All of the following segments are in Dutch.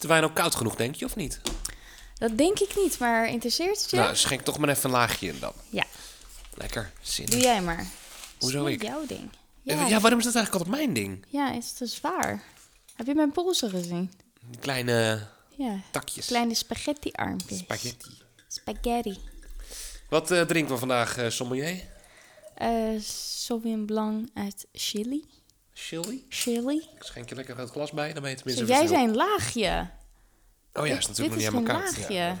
de wijn ook koud genoeg, denk je, of niet? Dat denk ik niet, maar interesseert het je? Nou, schenk toch maar even een laagje in dan. ja, Lekker, zin. doe jij maar. Hoezo ik? jouw ding. Ja, Ja, ja, waarom is dat eigenlijk altijd mijn ding? ja, is te zwaar. Heb je mijn polsen gezien? Die kleine Ja, takjes. kleine spaghetti-armpjes. Spaghetti. Spaghetti. Wat eh, drinken we vandaag, eh sommelier? Eh Sauvignon Blanc uit Chili. Chili? Chili. Ik schenk je lekker het glas bij, dan ben je tenminste jij zijn laagje. Oh ja, is natuurlijk nog niet geen koud. laagje. Ja.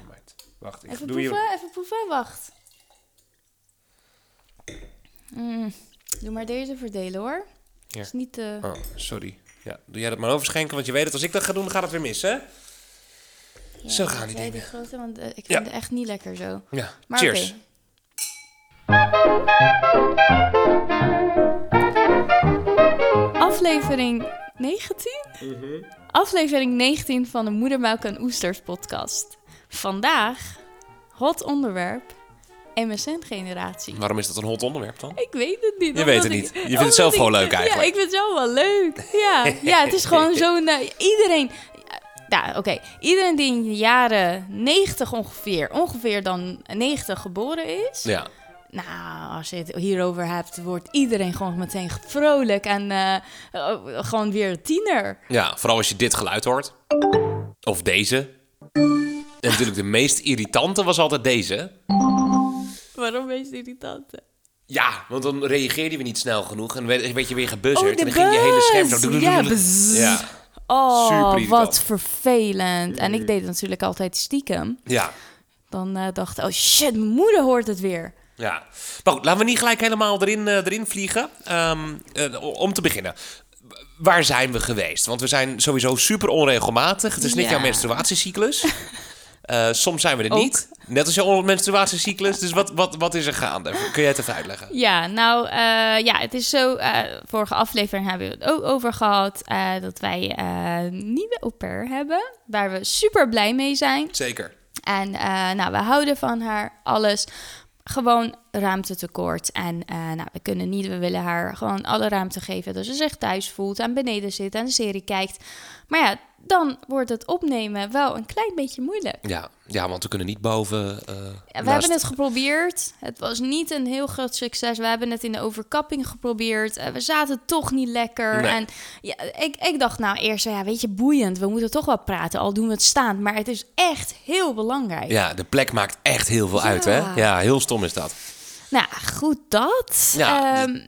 Wacht, ik Even doe proeven, hier... even proeven. Wacht. Mm, doe maar deze verdelen hoor. Ja. Is niet te... Oh, sorry. Ja, doe jij dat maar overschenken, want je weet dat als ik dat ga doen, dan gaat het weer mis, hè? Ja, zo gaan die dingen. grote, want eh, ik vind Ja. het echt niet lekker zo. Ja, Maar cheers. Aflevering 19? Mhm. Aflevering 19 van de Moedermelk en Oesters podcast. Vandaag, hot onderwerp, MSN-generatie. Waarom is dat een hot onderwerp dan? Ik weet het niet. Je weet het ik- niet. Je vindt het zelf ik- gewoon leuk eigenlijk. Ja, ik vind het zelf wel leuk. Ja, ja het is gewoon zo'n... iedereen... Ja, oké. Iedereen die in de jaren 90 ongeveer, ongeveer dan 90 geboren is... Ja. Nou, als je het hierover hebt, wordt iedereen gewoon meteen vrolijk en eh, eh, gewoon weer een tiener. ja, vooral als je dit geluid hoort. Of deze. En natuurlijk de meest irritante was altijd deze. Waarom is het irritant? Ja, want dan reageerde je niet snel genoeg en werd, werd je weer gebuzzerd. Oh, de en dan ging je hele scherm zo... buzz. Ja. Ja, Oh, wat vervelend. En ik deed het natuurlijk altijd stiekem. ja. Dan eh, dacht ik, oh shit, mijn moeder hoort het weer. Ja. Maar goed, laten we niet gelijk helemaal erin, eh, erin vliegen. Ehm, eh, om te beginnen. Waar zijn we geweest? Want we zijn sowieso super onregelmatig. Het is niet jouw menstruatiecyclus. Eh, soms zijn we er Ook. niet. Net als jouw menstruatiecyclus. Dus wat, wat, wat is er gaande? Kun jij het even uitleggen? Ja, nou ja, het is zo. vorige aflevering hebben we het ook over gehad. eh, dat wij een nieuwe au pair hebben. Waar we super blij mee zijn. Zeker. En nou, we houden van haar, alles. Gewoon ruimtetekort. En eh, nou, we kunnen niet, we willen haar gewoon alle ruimte geven. Dat ze zich thuis voelt en beneden zit en een serie kijkt. Maar ja, dan wordt het opnemen wel een klein beetje moeilijk. Ja, ja want we kunnen niet boven. eh, Ja, we naast- hebben het geprobeerd. Het was niet een heel groot succes. We hebben het in de overkapping geprobeerd. Eh, we zaten toch niet lekker. Nee. En ja, ik, ik dacht nou eerst, ja, weet je, boeiend. We moeten toch wel praten, al doen we het staand. Maar het is echt heel belangrijk. Ja, de plek maakt echt heel veel uit, hè? Ja. Ja, heel stom is dat. Nou, goed dat. Ja, Ehm,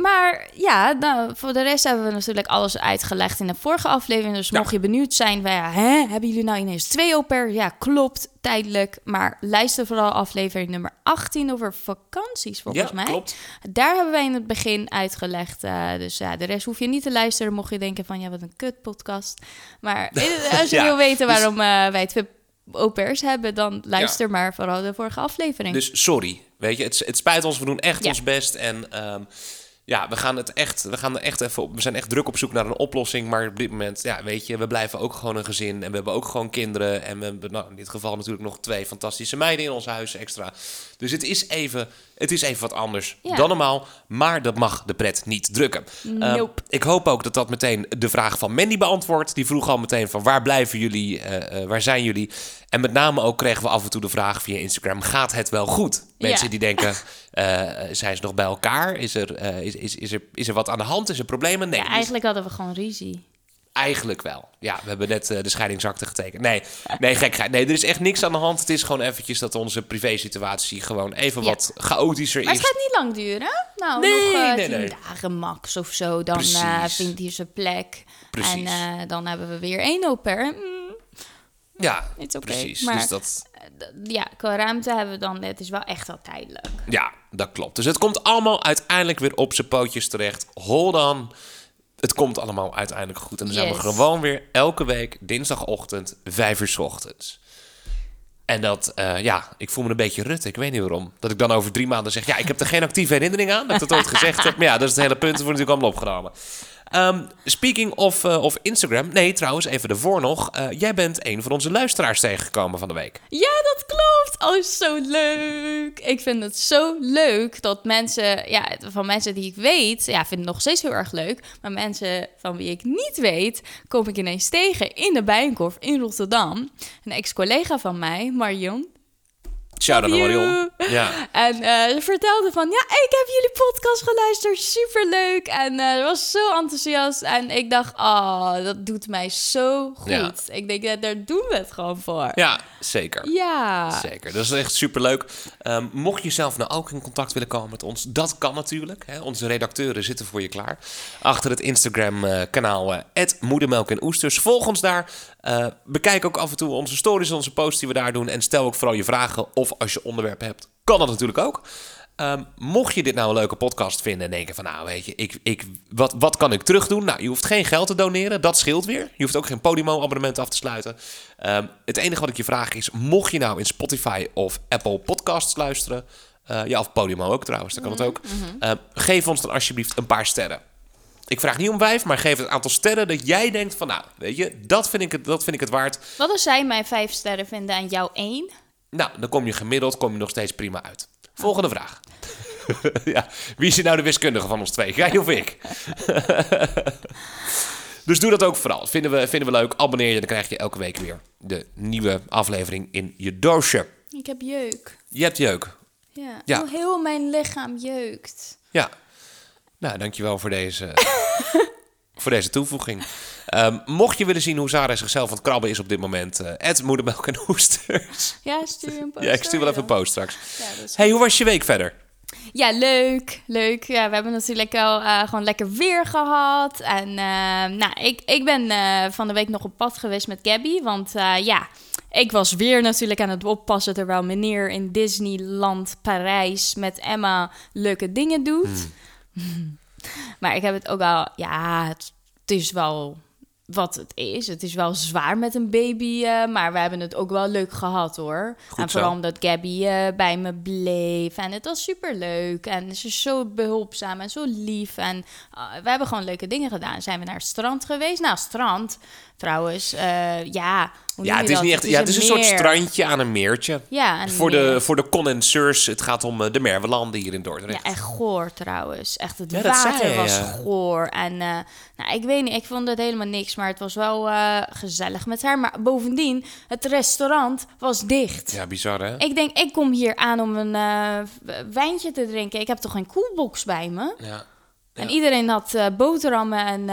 maar ja, nou, voor de rest hebben we natuurlijk alles uitgelegd in de vorige aflevering. Dus Ja. mocht je benieuwd zijn, ja, hè, hebben jullie nou ineens twee au pair? Ja, klopt, tijdelijk. Maar luister vooral aflevering nummer 18 over vakanties, volgens ja, mij. klopt. Daar hebben wij in het begin uitgelegd. eh, dus ja, de rest hoef je niet te luisteren. Mocht je denken van, ja, wat een kut podcast. Maar eh, als je Ja, wil weten dus- waarom eh, wij twee au pairs hebben, dan luister maar vooral de vorige aflevering. Dus sorry, weet je, het, het spijt ons, we doen echt ons best. En ehm, ja, we gaan het echt, we gaan er echt even op, we zijn echt druk op zoek naar een oplossing. Maar op dit moment, ja, weet je, we blijven ook gewoon een gezin. En we hebben ook gewoon kinderen. En we hebben nou, in dit geval natuurlijk nog twee fantastische meiden in ons huis extra. Dus het is even, het is even wat anders Ja. dan normaal. Maar dat mag de pret niet drukken. Ehm, Nope. ik hoop ook dat dat meteen de vraag van Mandy beantwoordt. Die vroeg al meteen van waar blijven jullie, eh, eh, waar zijn jullie? En met name ook kregen we af en toe de vraag via Instagram, gaat het wel goed? Mensen Ja. die denken, eh, zijn ze nog bij elkaar? Is er, is, is, is, er, is er wat aan de hand? Is er problemen? Nee, ja, eigenlijk hadden we gewoon ruzie. Eigenlijk wel. Ja, we hebben net eh, de scheidingsakte getekend. Nee, nee, gekheid. Nee, er is echt niks aan de hand. Het is gewoon eventjes dat onze privésituatie gewoon even Ja. wat chaotischer Maar is. het gaat niet lang duren. Nou, Nee, nog eh, nee, tien nee. dagen max of zo. Dan eh, vindt hij zijn plek. Precies. En dan hebben we weer één au pair. Mm, Ja, It's okay, precies. maar- Dus dat, ja, qua ruimte hebben we dan... Het is wel echt al tijdelijk. Ja, dat klopt. Dus het komt allemaal uiteindelijk weer op zijn pootjes terecht. Hold on. Het komt allemaal uiteindelijk goed. En dan zijn we gewoon weer elke week dinsdagochtend, vijf uur 's ochtends. En dat, eh, ja, ik voel me een beetje rut. Ik weet niet waarom. Dat ik dan over drie maanden zeg, ja, ik heb er geen actieve herinnering aan. Dat ik dat ooit gezegd heb. Maar ja, dat is het hele punt. Dat wordt natuurlijk allemaal opgenomen. Ehm, speaking of, eh, of Instagram. Nee, trouwens, even ervoor nog. Eh, jij bent een van onze luisteraars tegengekomen van de week. Ja, dat klopt. Oh, zo leuk. Ik vind het zo leuk dat mensen, ja, van mensen die ik weet, ja, vind het nog steeds heel erg leuk. Maar mensen van wie ik niet weet, kom ik ineens tegen in de Bijenkorf in Rotterdam. Een ex-collega van mij, Marion, Shout-out naar Love you. Marion. Ja. En eh, ze vertelde van, ja, ik heb jullie podcast geluisterd, superleuk. En ze was zo enthousiast. En ik dacht, oh, dat doet mij zo goed. Ja. Ik denk, dat daar doen we het gewoon voor. ja, zeker. Ja. Zeker, dat is echt superleuk. Ehm mocht je zelf nou ook in contact willen komen met ons, dat kan natuurlijk. Hè? Onze redacteuren zitten voor je klaar. Achter het Instagram-kanaal eh Moedermelk en Oesters. Volg ons daar. Eh, bekijk ook af en toe onze stories onze posts die we daar doen. En stel ook vooral je vragen. Of als je onderwerpen hebt, kan dat natuurlijk ook. Ehm, mocht je dit nou een leuke podcast vinden en denken van nou weet je, ik, ik, wat, wat kan ik terug doen? Nou, je hoeft geen geld te doneren, dat scheelt weer. Je hoeft ook geen Podimo abonnement af te sluiten. Ehm, het enige wat ik je vraag is, mocht je nou in Spotify of Apple podcasts luisteren, eh, ja of Podimo ook trouwens, dat kan het ook. Ehm, geef ons dan alsjeblieft een paar sterren. Ik vraag niet om vijf, maar geef het aantal sterren dat jij denkt van nou, weet je, dat vind ik het, dat vind ik het waard. Wat als zij mij vijf sterren vinden en jou één? Nou, dan kom je gemiddeld kom je nog steeds prima uit. Volgende vraag. ja, wie is hier nou de wiskundige van ons twee? Jij of ik? dus doe dat ook vooral. Vinden we, vinden we leuk. Abonneer je, dan krijg je elke week weer de nieuwe aflevering in je doosje. Ik heb jeuk. Je hebt jeuk. Ja. Ja. Heel, heel mijn lichaam jeukt. Ja. Nou, dankjewel voor deze, voor deze toevoeging. Ehm, mocht je willen zien hoe Zara zichzelf aan het krabben is op dit moment, eh moedermelk en hoesters. Ja, stuur een post. ja, ik stuur wel even een post straks. Ja, hey, hoe was je week verder? Ja, leuk. Leuk. Ja, we hebben natuurlijk al eh, gewoon lekker weer gehad. En eh, nou, ik, ik ben eh, van de week nog op pad geweest met Gabby. Want ja, ik was weer natuurlijk aan het oppassen terwijl meneer in Disneyland Parijs met Emma leuke dingen doet. maar ik heb het ook al, ja, het, het is wel wat het is. Het is wel zwaar met een baby, eh, maar we hebben het ook wel leuk gehad hoor. Goed en zo. vooral omdat Gabby eh, bij me bleef. En het was super leuk. En ze is zo behulpzaam en zo lief. En eh, we hebben gewoon leuke dingen gedaan. Zijn we naar het strand geweest? Nou, strand trouwens. ja, Ja, het is niet echt. Ja, het is een soort strandje aan een meertje. Ja, een Voor meer. de, voor de condenseurs, het gaat om eh, de Merwelanden hier in Dordrecht. Ja, echt goor trouwens. Echt, het Ja, water was goor. En eh, nou, ik weet niet, ik vond het helemaal niks. Maar het was wel eh, gezellig met haar. Maar bovendien, het restaurant was dicht. Ja, bizar hè? Ik denk, ik kom hier aan om een wijntje te drinken. Ik heb toch geen koelbox bij me? Ja. En iedereen had boterhammen en...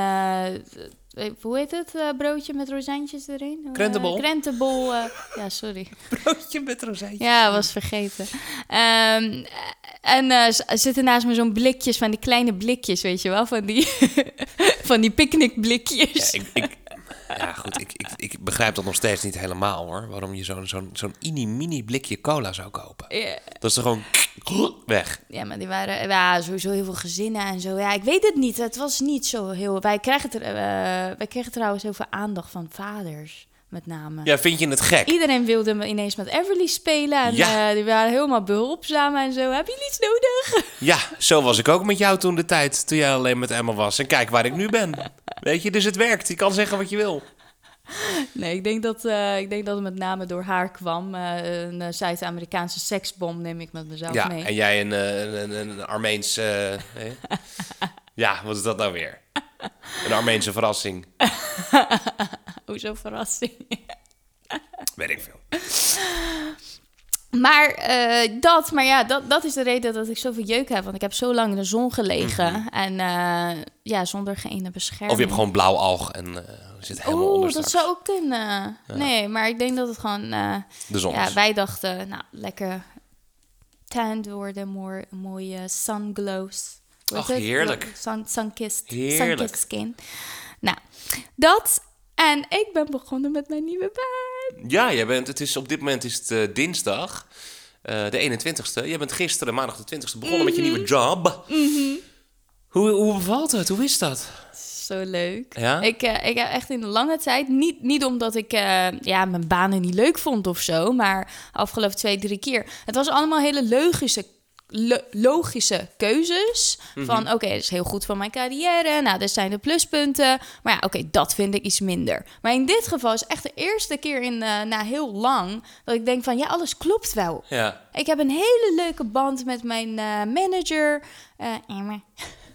eh, hoe heet het? eh, broodje met rozijntjes erin? Eh, Krentenbol. krentenbol. ja, sorry. Broodje met rozijntjes. Ja, was vergeten. Ehm, en zitten naast me zo'n blikjes van die kleine blikjes, weet je wel? Van die, van die picknickblikjes. Ja, ik, ik, ja, goed, ik, ik, ik begrijp dat nog steeds niet helemaal hoor. Waarom je zo'n zo'n zo'n mini blikje cola zou kopen. Ja, Dat is er gewoon weg. ja, maar die waren ja, sowieso heel veel gezinnen en zo. Ja, ik weet het niet. Het was niet zo heel... Wij kregen, er, eh, wij kregen trouwens heel veel aandacht van vaders, met name. Ja, vind je het gek? Iedereen wilde me ineens met Everly spelen. En Ja. eh, die waren helemaal behulpzaam en zo. Heb je iets nodig? Ja, zo was ik ook met jou toen de tijd, toen jij alleen met Emma was. En kijk waar ik nu ben. Weet je, dus het werkt. Je kan zeggen wat je wil. Nee, ik denk dat, eh, ik denk dat het met name door haar kwam. Eh, een Zuid-Amerikaanse seksbom neem ik met mezelf Ja, mee. en jij een, een, een, Armeens... ja, wat is dat nou weer? Een Armeense verrassing. Hoezo verrassing. Weet ik veel. Maar eh, dat, maar ja, dat, dat is de reden dat ik zoveel jeuk heb. Want ik heb zo lang in de zon gelegen. En eh, ja, zonder geen bescherming. Of je hebt gewoon blauw alg en eh zit helemaal onder Oeh, dat zou ook kunnen. Nee, maar ik denk dat het gewoon... De zon ja, wij dachten, nou, lekker tanned worden. Mooi, mooie sunglows. Ach, heerlijk. Sun, sunkissed, Heerlijk. sunkissed skin. Nou, dat. En ik ben begonnen met mijn nieuwe baan. Ja, jij bent, het is, op dit moment is het eh, dinsdag, eh, de 21ste. Jij bent gisteren, maandag de 20ste, begonnen met je nieuwe job. Hoe, hoe bevalt het? Hoe is dat? Zo leuk. Ja? Ik, eh, ik heb echt in een lange tijd, niet, niet omdat ik ja, mijn banen niet leuk vond of zo, maar afgelopen twee, drie keer. Het was allemaal hele logische lo- logische keuzes. Mhm. Van oké, dat is heel goed voor mijn carrière. Nou, dit zijn de pluspunten. Maar ja, oké, dat vind ik iets minder. Maar in dit geval is echt de eerste keer in, eh, na heel lang dat ik denk van ja, alles klopt wel. Ja. Ik heb een hele leuke band met mijn eh, manager. eh, Emma.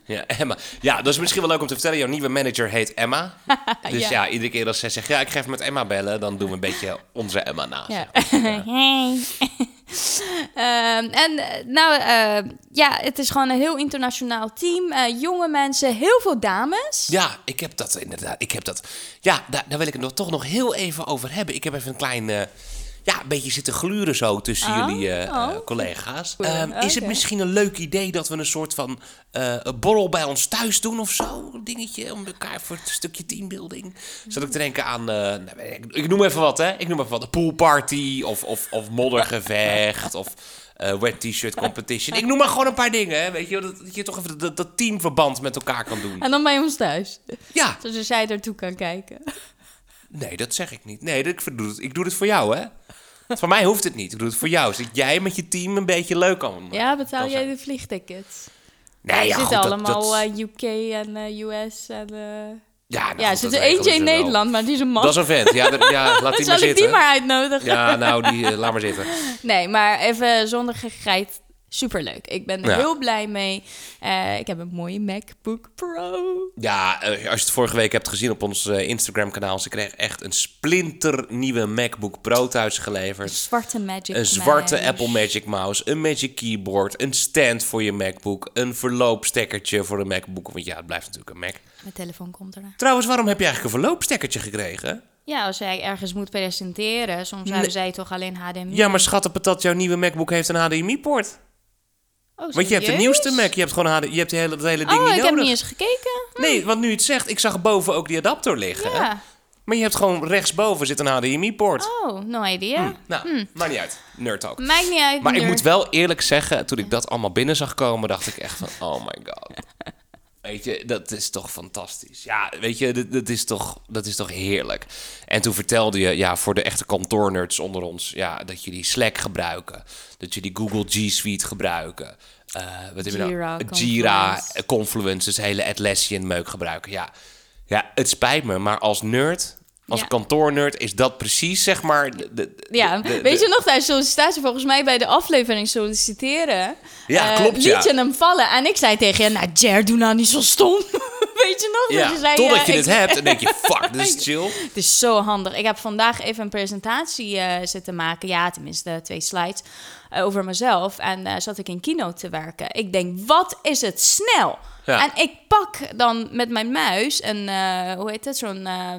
Ja, Emma. Ja, dat is misschien wel leuk om te vertellen. Jouw nieuwe manager heet Emma. Dus ja, Ja. iedere keer als zij zegt... Ja, ik ga even met Emma bellen... dan doen we een beetje onze Emma na. Ja. zeg maar. Hey. Ehm, en eh, nou, eh, ja, het is gewoon een heel internationaal team. Eh, jonge mensen, heel veel dames. Ja, ik heb dat inderdaad. Ik heb dat. Ja, daar, daar wil ik het nog, toch nog heel even over hebben. Ik heb even een klein. Ja, een beetje zitten gluren zo tussen Oh, jullie eh, oh. eh, collega's. Oké. Ehm, is het misschien een leuk idee dat we een soort van eh, een borrel bij ons thuis doen of zo? Een dingetje om elkaar voor een stukje teambuilding. Zat ik te denken aan. nou, ik, ik noem even wat, hè? Ik noem even wat. Een poolparty of, of, of moddergevecht of. eh, wet t-shirt competition. Ik noem maar gewoon een paar dingen, hè? weet je, dat, dat je toch even dat, dat teamverband met elkaar kan doen. En dan bij ons thuis. Ja, Zodat jij ertoe kan kijken. Nee, dat zeg ik niet. Nee, dat, ik, doe het, ik doe het voor jou, hè? Voor mij hoeft het niet. Ik doe het voor jou. Zodat jij met je team een beetje leuk kan Ja, betaal kan jij zijn. de vliegtickets? Nee, ja, zitten goed, allemaal dat- eh, UK en eh, US en... eh, ja, nou, ja, er zit er eentje in. Nederland, maar die is een man. Dat is een vent. Ja, dat- ja laat die Zal maar ik zitten. die maar uitnodigen? Ja, nou, die, laat maar zitten. Nee, maar even zonder gekkigheid. Superleuk. Ik ben er Ja. heel blij mee. Eh, ik heb een mooie MacBook Pro. Ja, eh, als je het vorige week hebt gezien op ons eh, Instagram-kanaal... ze kreeg echt een splinternieuwe MacBook Pro thuis geleverd. Zwarte Magic Een zwarte Mouse. Apple Magic Mouse, een Magic Keyboard, een stand voor je MacBook... een verloopstekkertje voor een MacBook. Want ja, het blijft natuurlijk een Mac. Mijn telefoon komt eraan. Trouwens, waarom heb je eigenlijk een verloopstekkertje gekregen? Ja, als jij ergens moet presenteren, soms hebben zij toch alleen HDMI. Ja, maar schattenpatat, jouw nieuwe MacBook heeft een HDMI-poort. Oh, Want je hebt de nieuwste Mac, je hebt gewoon HD, je hebt de hele, het hele ding Oh, niet ik nodig. heb niet eens gekeken. Nee, want nu je het zegt, ik zag boven ook die adapter liggen. Ja. Maar je hebt gewoon rechtsboven zit een HDMI-poort. Oh, no idea. Nou, maakt niet uit. Nerd talk. Maakt niet uit. Maar ik moet wel eerlijk zeggen, toen ik dat allemaal binnen zag komen, dacht ik echt van, oh my god. Weet je, dat is toch fantastisch. Ja, weet je, dat, dat, is toch, dat is toch heerlijk. En toen vertelde je, ja, voor de echte kantoornerds onder ons, ja, dat jullie Slack gebruiken. Dat jullie Google G Suite gebruiken. Eh, wat nou? Jira, Jira, Confluence, dus hele Atlassian meuk gebruiken. Ja. ja, het spijt me, maar als nerd, als Ja. kantoornerd, is dat precies, zeg maar... De, de- Ja, de- weet je nog tijdens sollicitatie, volgens mij bij de aflevering solliciteren. Ja, eh, klopt, Liet ja. je hem vallen en ik zei tegen je, nou Jer, doe nou niet zo stom. weet je nog? Ja, dat je zei, totdat je hebt, dan denk je, fuck, dit is chill. Het is zo handig. Ik heb vandaag even een presentatie eh, zitten maken. Ja, tenminste twee slides over mezelf. En eh, zat ik in Keynote te werken. Ik denk, wat is het snel? Ja. En ik pak dan met mijn muis een, eh, hoe heet het, zo'n... eh,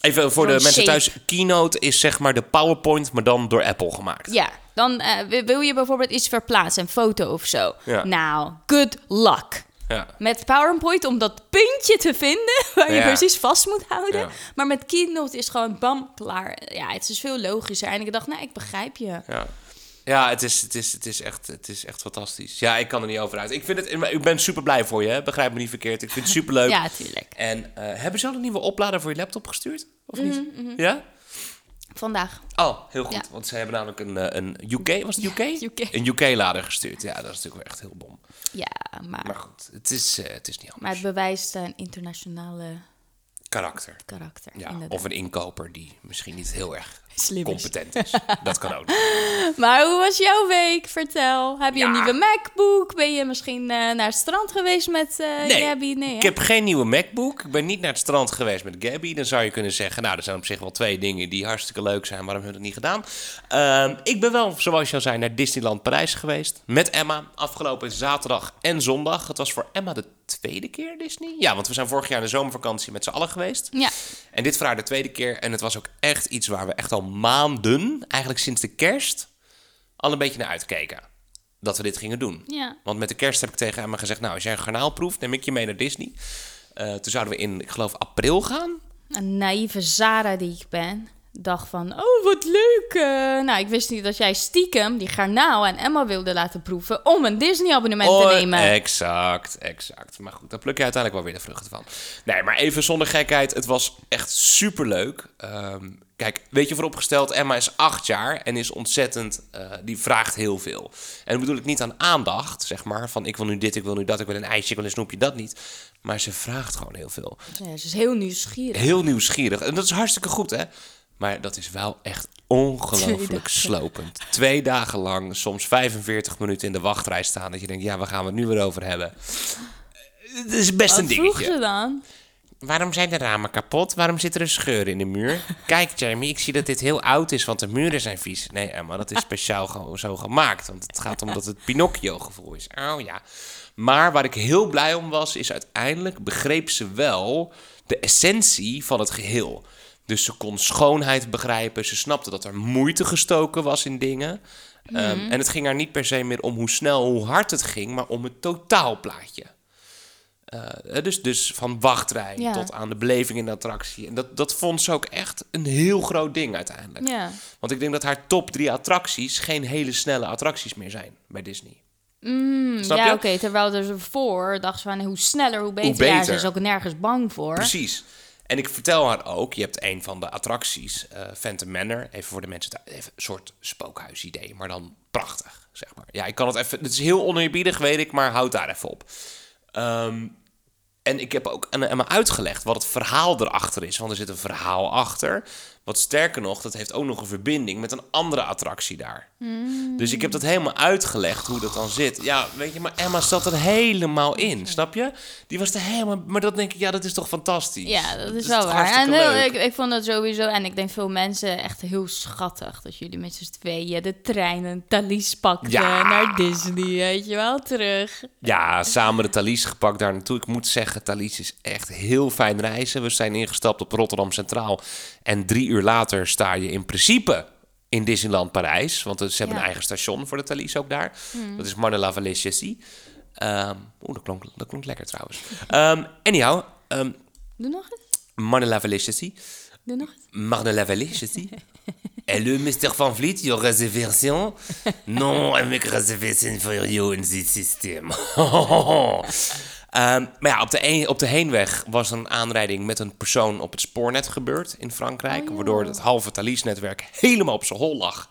Even voor de mensen thuis. Keynote is zeg maar de PowerPoint, maar dan door Apple gemaakt. ja, dan eh, wil- wil je bijvoorbeeld iets verplaatsen, een foto of zo. Ja. Nou, good luck. Ja. Met PowerPoint om dat puntje te vinden waar je Ja. precies vast moet houden. Ja. Maar met Keynote is gewoon bam, klaar. Ja, het is veel logischer. En ik dacht, nou, ik begrijp je. Ja, het, is, het, is, het, is echt, het is echt fantastisch. Ja, ik kan er niet over uit. Ik, vind het, ik ben super blij voor je, hè? begrijp me niet verkeerd. Ik vind het super leuk. Ja, tuurlijk. En eh, hebben ze al een nieuwe oplader voor je laptop gestuurd? Of niet? Ja? Vandaag. Oh, heel goed. Ja. Want ze hebben namelijk een, eh, een UK, was het UK? UK. Een UK-lader gestuurd. Ja, dat is natuurlijk wel echt heel bom. Ja, maar, Maar goed, het is, eh, het is niet maar anders. het bewijst een internationale Karakter. karakter. Ja, of een inkoper die misschien niet heel erg Slim competent is. Dat kan ook. Maar hoe was jouw week? Vertel. Heb je een nieuwe MacBook? Ben je misschien eh, naar het strand geweest met Nee, Gabby? Nee, Ik hè? heb geen nieuwe MacBook. Ik ben niet naar het strand geweest met Gabby. Dan zou je kunnen zeggen, nou, er zijn op zich wel twee dingen die hartstikke leuk zijn. Waarom hebben we dat niet gedaan? Ehm, ik ben wel, zoals je al zei, naar Disneyland Parijs geweest. Met Emma, afgelopen zaterdag en zondag. Het was voor Emma de tweede keer Disney. Ja, want we zijn vorig jaar in de zomervakantie met z'n allen geweest. Ja. En dit voor haar de tweede keer. En het was ook echt iets waar we echt al maanden, eigenlijk sinds de kerst, al een beetje naar uitkeken. Dat we dit gingen doen. Ja. Want met de kerst heb ik tegen Emma gezegd... nou, als jij een garnaal proeft, neem ik je mee naar Disney. Eh, toen zouden we in, ik geloof, april gaan. Een naïeve Zara die ik ben, dacht van, oh wat leuk. eh. nou, ik wist niet dat jij stiekem die garnaal en Emma wilde laten proeven om een Disney-abonnement te Oh, nemen. Exact, exact. Maar goed, daar pluk je uiteindelijk wel weer de vruchten van. Nee, maar even zonder gekheid. Het was echt superleuk. Ehm Kijk, weet je vooropgesteld, Emma is acht jaar en is ontzettend, eh, die vraagt heel veel. En bedoel ik niet aan aandacht, zeg maar, van ik wil nu dit, ik wil nu dat, ik wil een ijsje, ik wil een snoepje, dat niet. Maar ze vraagt gewoon heel veel. Ja, ze is heel nieuwsgierig. Heel nieuwsgierig. En dat is hartstikke goed, hè? Maar dat is wel echt ongelooflijk slopend. Twee dagen lang, soms 45 minuten in de wachtrij staan. Dat je denkt, ja, waar gaan we het nu weer over hebben? Het is best een Wat vroeg dingetje. ze dan? Waarom zijn de ramen kapot? Waarom zit er een scheur in de muur? Kijk, Jeremy, ik zie dat dit heel oud is, want de muren zijn vies. Nee, Emma, dat is speciaal zo gemaakt. Want het gaat om dat het Pinocchio-gevoel is. Oh ja. Maar waar ik heel blij om was, is uiteindelijk begreep ze wel de essentie van het geheel. Dus ze kon schoonheid begrijpen. Ze snapte dat er moeite gestoken was in dingen. Ehm, en het ging haar niet per se meer om hoe snel, hoe hard het ging, maar om het totaalplaatje. Eh, dus, dus van wachtrij Ja. tot aan de beleving in de attractie. En dat, dat vond ze ook echt een heel groot ding uiteindelijk. Ja. Want ik denk dat haar top drie attracties geen hele snelle attracties meer zijn bij Disney. Mm, ja, oké. Terwijl er voor dacht ze van hoe sneller, hoe beter. Hoe Ja, beter. ze is ook nergens bang voor. Precies. En ik vertel haar ook, je hebt een van de attracties, eh Phantom Manor. Even voor de mensen even een soort spookhuisidee, maar dan prachtig, zeg maar. Ja, ik kan het even, het is heel oneerbiedig, weet ik, maar houd daar even op. Ehm, en ik heb ook aan Emma uitgelegd wat het verhaal erachter is. Want er zit een verhaal achter. Wat sterker nog, dat heeft ook nog een verbinding met een andere attractie daar. Dus ik heb dat helemaal uitgelegd hoe dat dan zit. Ja, weet je, maar Emma zat er helemaal in, snap je? Die was er helemaal... Maar dat denk ik, ja, dat is toch fantastisch? Ja, dat is wel waar. En heel- leuk? ik, ik vond dat sowieso, en ik denk veel mensen echt heel schattig dat jullie met z'n tweeën de trein en Thalys pakten Ja. naar Disney, weet je wel, terug. Ja, samen de Thalys gepakt daar naartoe. Ik moet zeggen, Thalys is echt heel fijn reizen. We zijn ingestapt op Rotterdam Centraal. En drie uur later sta je in principe in Disneyland Parijs. Want ze hebben Ja. Hmm. een eigen station voor de Thalys ook daar. Dat is Marne la Vallée Chessy. Ehm, Oeh, dat klonk, dat klonk lekker trouwens. Ehm anyhow, ehm Doe nog eens, Marne la Vallée Chessy. doe nog eens. Marne la Vallée Chessy. Hello, Mr. Van Vliet, your reservation? No, I make reservation for you in this system. Ehm, maar ja, op de, een- op de heenweg was een aanrijding met een persoon op het spoornet gebeurd in Frankrijk. Oh, ja. Waardoor het halve Thalys-netwerk helemaal op zijn hol lag.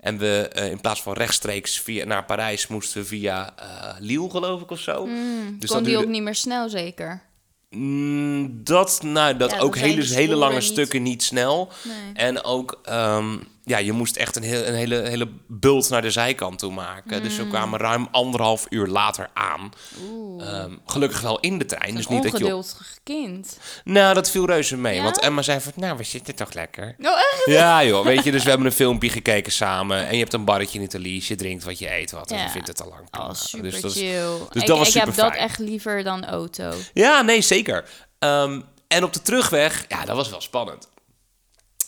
En we eh, in plaats van rechtstreeks via, naar Parijs moesten via eh Lille, geloof ik, of zo. dus Kon dat die duurde- ook niet meer snel, zeker? Mm, dat, nou, dat Ja, ook hele, hele lange niet- stukken niet snel. Nee. En ook, ehm, ja, je moest echt een, heel, een hele, hele bult naar de zijkant toe maken. Dus Mm. we kwamen ruim anderhalf uur later aan. Ehm, gelukkig wel in de trein. Dus Een niet dat je... ongeduldig kind. Nou, dat viel reuze mee. Ja? Want Emma zei van, nou, we zitten toch lekker. Oh, echt? Ja joh, weet je, dus we hebben een filmpje gekeken samen. En je hebt een barretje in Italië, je drinkt wat, je eet wat. En je vindt het al lang. Oh, super dus dat is- dus ik dat was ik heb dat echt liever dan auto. Ja, nee, zeker. Ehm, en op de terugweg, ja, dat was wel spannend.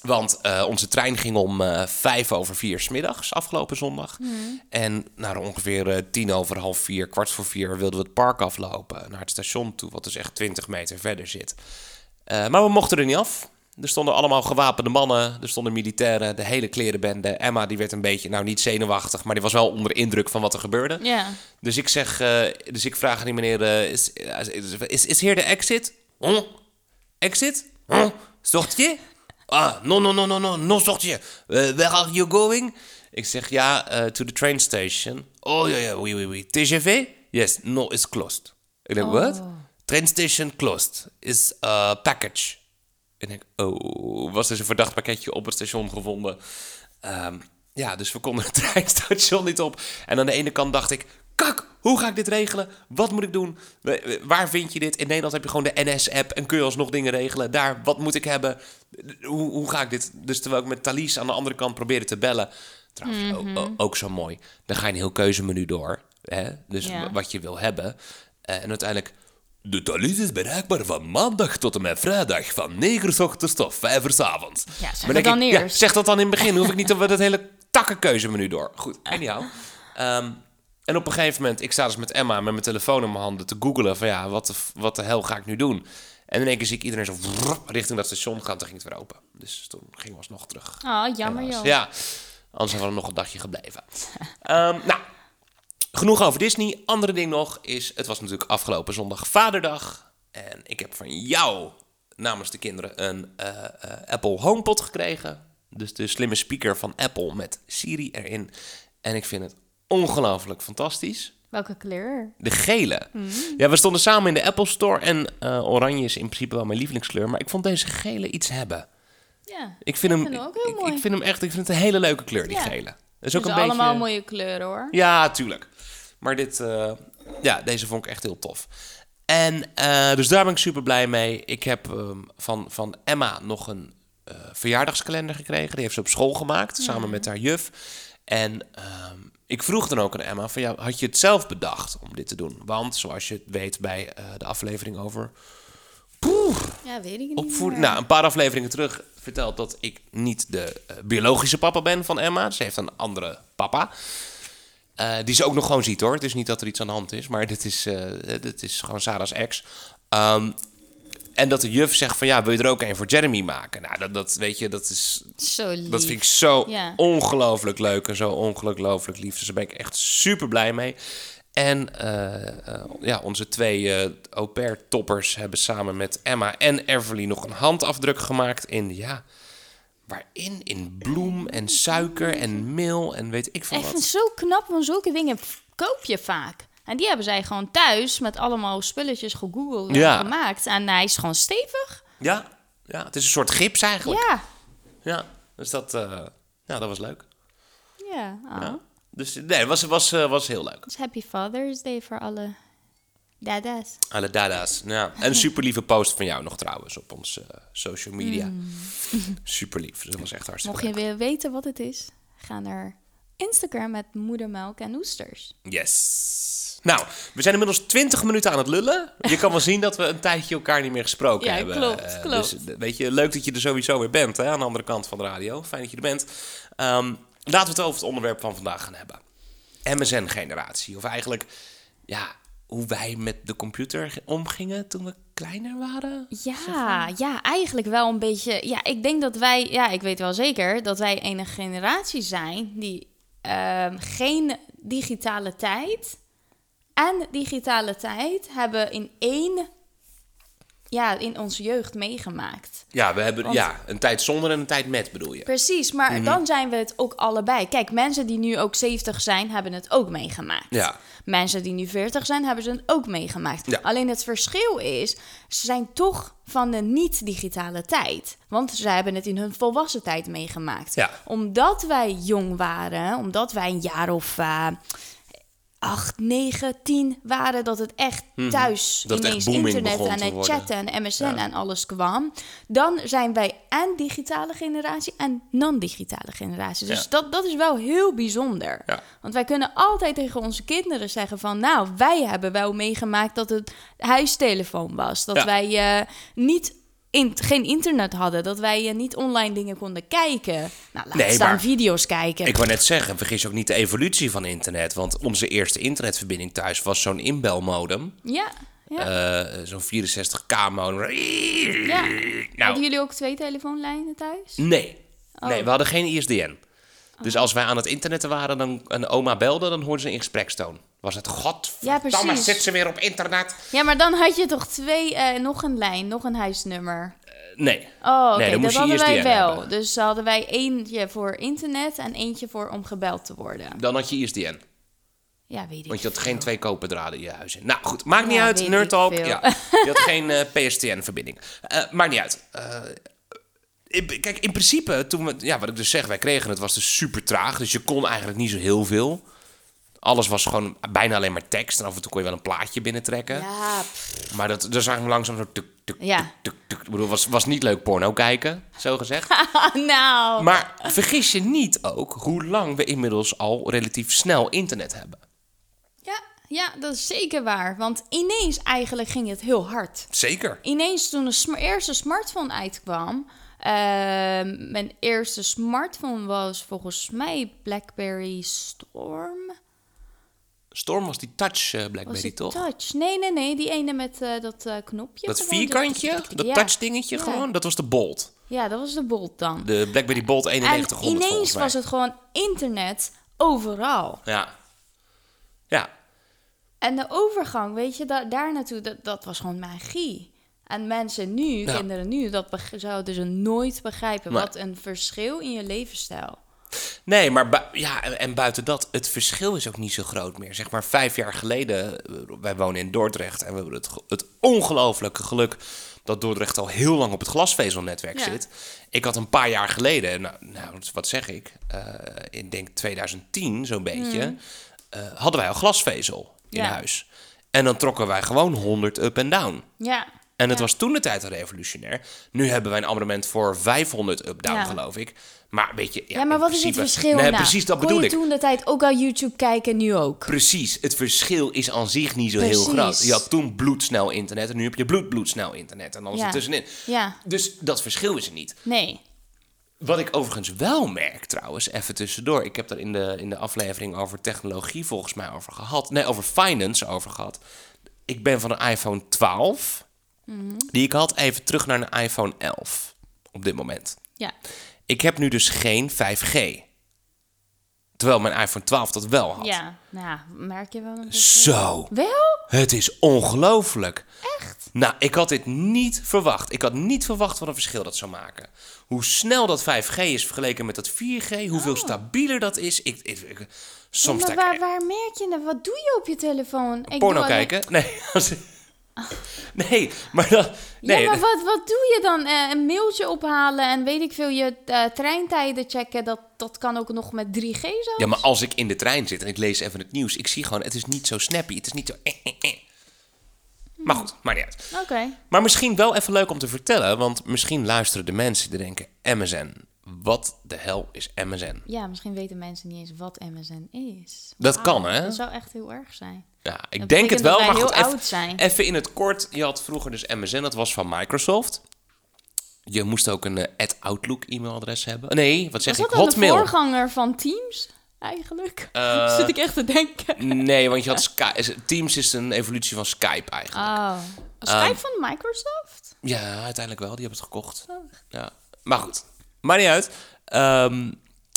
Want eh, onze trein ging om eh, vijf over vier 's middags afgelopen zondag. En naar ongeveer eh, tien over half vier, kwart voor vier... wilden we het park aflopen naar het station toe... wat dus echt 20 meter verder zit. Maar we mochten er niet af. Er stonden allemaal gewapende mannen, er stonden militairen, de hele klerenbende. Emma die werd een beetje, nou niet zenuwachtig... maar die was wel onder indruk van wat er gebeurde. Dus ik zeg, dus ik vraag aan die meneer, is, is, is hier de exit? Huh? Exit? Huh? Ah, no, no, no, no, no, no sortier. Uh, where are you going? Ik zeg, ja, eh, to the train station. Oh, ja, ja, oui, oui, oui. TGV? Yes, no, it's closed. Ik denk, what? Train station closed. Is uh, package. En ik, oh, was dus een verdacht pakketje op het station gevonden. Ehm, ja, dus we konden het treinstation niet op. En aan de ene kant dacht ik, kak, hoe ga ik dit regelen? Wat moet ik doen? Waar vind je dit? In Nederland heb je gewoon de NS-app en kun je alsnog dingen regelen. Daar, wat moet ik hebben? Hoe, hoe ga ik dit? Dus terwijl ik met Thalys aan de andere kant probeerde te bellen. Trouwens, ook, ook, ook zo mooi. Dan ga je een heel keuzemenu door. Hè? Dus Ja. wat je wil hebben. Eh, en uiteindelijk... De Thalys is bereikbaar van maandag tot en met vrijdag. Van 9 uur ochtends tot 5 uur 's avonds. Ja, zeg Maar denk dan ik, ja, eerst. zeg dat dan in het begin. Hoef ik niet dat dat hele takkenkeuzemenu door. Goed, anyhow. Ehm, en op een gegeven moment, ik sta dus met Emma met mijn telefoon in mijn handen te googelen van ja, wat de, wat de hel ga ik nu doen? En in één keer zie ik iedereen zo vrrr richting dat station gaan, toen ging het weer open. Dus toen gingen we alsnog terug. Oh, jammer Helaas. joh. Ja, anders hadden we nog een dagje gebleven. Ehm, nou, genoeg over Disney. Andere ding nog is, het was natuurlijk afgelopen zondag Vaderdag. En ik heb van jou namens de kinderen een eh, eh, Apple HomePod gekregen. Dus de slimme speaker van Apple met Siri erin. En ik vind het ongelooflijk fantastisch. Welke kleur? De gele. Ja, we stonden samen in de Apple Store en eh, oranje is in principe wel mijn lievelingskleur. Maar ik vond deze gele iets hebben. Ja, Ik vind, ik hem, vind hem ook heel ik, mooi. ik vind hem echt, ik vind het een hele leuke kleur, die Ja. gele. Dat is ook is een allemaal beetje... mooie kleuren hoor. Ja, tuurlijk. Maar dit, eh, ja, deze vond ik echt heel tof. En eh, dus daar ben ik super blij mee. Ik heb ehm, van, van Emma nog een verjaardagskalender gekregen. Die heeft ze op school gemaakt, samen met haar juf. En ehm, ik vroeg dan ook aan Emma: van, ja, had je het zelf bedacht om dit te doen? Want zoals je weet bij eh, de aflevering over Ja, weet ik niet. Nou, een paar afleveringen terug verteld dat ik niet de eh, biologische papa ben van Emma. Ze heeft een andere papa. Eh, die ze ook nog gewoon ziet hoor. Het is niet dat er iets aan de hand is, maar dit is, dit is gewoon Sarah's ex. Ehm, en dat de juf zegt van ja, wil je er ook een voor Jeremy maken? Nou, dat, dat weet je, dat is. Zo lief. Dat vind ik zo Ja. ongelooflijk leuk en zo ongelooflijk lief. Dus daar ben ik echt super blij mee. En eh, eh, ja, onze twee eh au pair toppers hebben samen met Emma en Everly nog een handafdruk gemaakt in, ja, waarin? In bloem en suiker en meel en weet ik veel Echt wat. zo knap, want zulke dingen koop je vaak. En die hebben zij gewoon thuis met allemaal spulletjes gegoogeld en Ja. gemaakt. En hij is gewoon stevig. Ja, ja, het is een soort gips eigenlijk. Ja. Ja, dus dat, ja, dat was leuk. Ja. oh. Ja. Dus nee, het was, was, eh, was heel leuk. Dus happy Father's Day voor alle dada's. Alle dada's. Ja. En een super lieve post van jou nog trouwens op onze eh, social media. Super lief. Dus dat was echt hartstikke Mocht je willen weten wat het is, ga naar Instagram met moedermelk en oesters. Yes. Nou, we zijn inmiddels 20 minuten aan het lullen. Je kan wel zien dat we een tijdje elkaar niet meer gesproken Ja, hebben. klopt, Eh, klopt. Dus eh, weet je, leuk dat je er sowieso weer bent hè, aan de andere kant van de radio. Fijn dat je er bent. Ehm, laten we het over het onderwerp van vandaag gaan hebben. MSN-generatie. Of eigenlijk, ja, hoe wij met de computer ge- omgingen toen we kleiner waren. Ja, ja, eigenlijk wel een beetje. Ja, ik denk dat wij, ja, ik weet wel zeker dat wij een generatie zijn die ehm, geen digitale tijd. En digitale tijd hebben in één, ja, in onze jeugd meegemaakt. Ja, we hebben Want- ja, een tijd zonder en een tijd met, bedoel je? Precies, maar Mhm. dan zijn we het ook allebei. Kijk, mensen die nu ook 70 zijn, hebben het ook meegemaakt. Ja. Mensen die nu 40 zijn, hebben ze het ook meegemaakt. Ja. Alleen het verschil is, ze zijn toch van de niet-digitale tijd. Want ze hebben het in hun volwassen tijd meegemaakt. Ja. Omdat wij jong waren, omdat wij een jaar of eh 8, 9, 10 waren, dat het echt thuis Mhm. Dat het echt ineens internet en het worden. chatten en MSN Ja. en alles kwam. Dan zijn wij en digitale generatie en non-digitale generatie. Dus Ja. dat, dat is wel heel bijzonder. Ja. Want wij kunnen altijd tegen onze kinderen zeggen van... nou, wij hebben wel meegemaakt dat het huistelefoon was. Dat wij eh, niet in, geen internet hadden. Dat wij eh, niet online dingen konden kijken. Nou, laat Nee, staan video's kijken. Ik wou net zeggen, vergis je ook niet de evolutie van internet. Want onze eerste internetverbinding thuis was zo'n inbelmodem. Ja, ja. Eh, zo'n 64k modem. ja. Nou, Hadden jullie ook twee telefoonlijnen thuis? nee. Oh. Nee, we hadden geen ISDN. Dus als wij aan het internetten waren dan, en oma belde, dan hoorden ze een gesprekstoon. Was het, Ja, godverdamme, precies. zit ze weer op internet? Ja, maar dan had je toch twee, eh, nog een lijn, nog een huisnummer. Nee. Oh, oké, Nee, dan dat hadden wij wel. hebben. Dus hadden wij eentje voor internet en eentje voor om gebeld te worden. Dan had je ISDN. Ja, weet ik Want je had veel. geen twee koperdraden in je huis. Nou goed, maakt niet Ja, uit. Nerd Talk. Ja. Je had geen eh, PSTN-verbinding. Maakt niet uit. In- kijk, in principe, toen we, ja, wat ik dus zeg, wij kregen het, was dus super traag. Dus je kon eigenlijk niet zo heel veel. Alles was gewoon bijna alleen maar tekst. En af en toe kon je wel een plaatje binnentrekken. Ja, pff. Maar dat, dat zag je langzaam zo tuk, tuk, Ja. tuk. Ik bedoel, was, was niet leuk porno kijken, zo gezegd. nou. Maar vergis je niet ook hoe lang we inmiddels al relatief snel internet hebben. Ja, ja, dat is zeker waar. Want ineens eigenlijk ging het heel hard. Zeker. Ineens toen de sm- eerste smartphone uitkwam... ehm, mijn eerste smartphone was volgens mij BlackBerry Storm. Storm was die touch eh, Was Blackberry, het toch? touch? Nee, nee, nee. Die ene met eh, dat eh, knopje. Dat gewoon. vierkantje, dat Ja. touch dingetje Ja. gewoon, dat was de Bolt. Ja, dat was de Bolt dan. De Blackberry Bolt en 9100 ineens volgens mij. was het gewoon internet overal. Ja. Ja. En de overgang, weet je, da daar naartoe, dat, dat was gewoon magie. En mensen nu, Ja. kinderen nu, dat zouden ze nooit begrijpen. Wat een verschil in je levensstijl. Nee, maar bu- ja, en- en buiten dat, het verschil is ook niet zo groot meer. Zeg maar vijf jaar geleden, eh, wij wonen in Dordrecht en we hebben het, het ongelooflijke geluk dat Dordrecht al heel lang op het glasvezelnetwerk Ja. zit. Ik had een paar jaar geleden, nou, nou wat zeg ik, eh, in denk 2010 zo'n beetje, eh, hadden wij al glasvezel in Ja. huis. En dan trokken wij gewoon 100 up en down. Ja. En het Ja. was toen de tijd al revolutionair. Nu hebben wij een abonnement voor 500 up-down, Ja. geloof ik. Maar weet je... Ja, Ja, maar wat is het verschil Nee, nou? precies, dat Kon bedoel je ik. toen de tijd ook al YouTube kijken, nu ook? Precies, het verschil is aan zich niet zo heel groot. Je had toen bloedsnel internet en nu heb je bloedbloedsnel internet. En alles Ja. ertussenin. Ja, Dus dat verschil is er niet. nee. Wat ik overigens wel merk trouwens, even tussendoor. Ik heb daar in de, in de aflevering over technologie volgens mij over gehad. Nee, over finance over gehad. Ik ben van een iPhone 12, Mhm. die ik had, even terug naar een iPhone 11 op dit moment. Ja. Ik heb nu dus geen 5G. Terwijl mijn iPhone 12 dat wel had. Ja, nou ja, merk je wel een? Zo, Wel? het is ongelooflijk. Echt? Nou, ik had dit niet verwacht. Ik had niet verwacht wat een verschil dat zou maken. Hoe snel dat 5G is vergeleken met dat 4G, hoeveel stabieler dat is. Ik, ik, ik- soms Oh. maar ik waar, waar merk je dat? Wat doe je op je telefoon? Ik porno doe alleen- kijken. Nee, nee, maar dan... Nee, ja, maar wat, wat doe je dan? Eh, een mailtje ophalen en weet ik veel, je eh, treintijden checken. Dat, dat kan ook nog met 3G zo. Ja, maar als ik in de trein zit en ik lees even het nieuws, ik zie gewoon, het is niet zo snappy. Het is niet zo... eh, eh, eh. Maar goed, maakt niet uit. Oké. Maar misschien wel even leuk om te vertellen, want misschien luisteren de mensen die denken, MSN, wat de hel is MSN? Ja, misschien weten mensen niet eens wat MSN is. Dat kan, hè? Dat zou echt heel erg zijn. Ja, ik denk het wel, maar goed, even, oud zijn. even in het kort. Je had vroeger dus MSN, dat was van Microsoft. Je moest ook een eh, @outlook e-mailadres hebben. Nee, wat zeg Was ik? dat dan de Hotmail. voorganger van Teams eigenlijk? Eh, Zit ik echt te denken. Nee, want je had Sky- Teams is een evolutie van Skype eigenlijk. Oh. Ehm, Skype van Microsoft? Ja, uiteindelijk wel. Die hebben het gekocht. Oh. Ja. Maar goed, maakt niet uit. Ehm,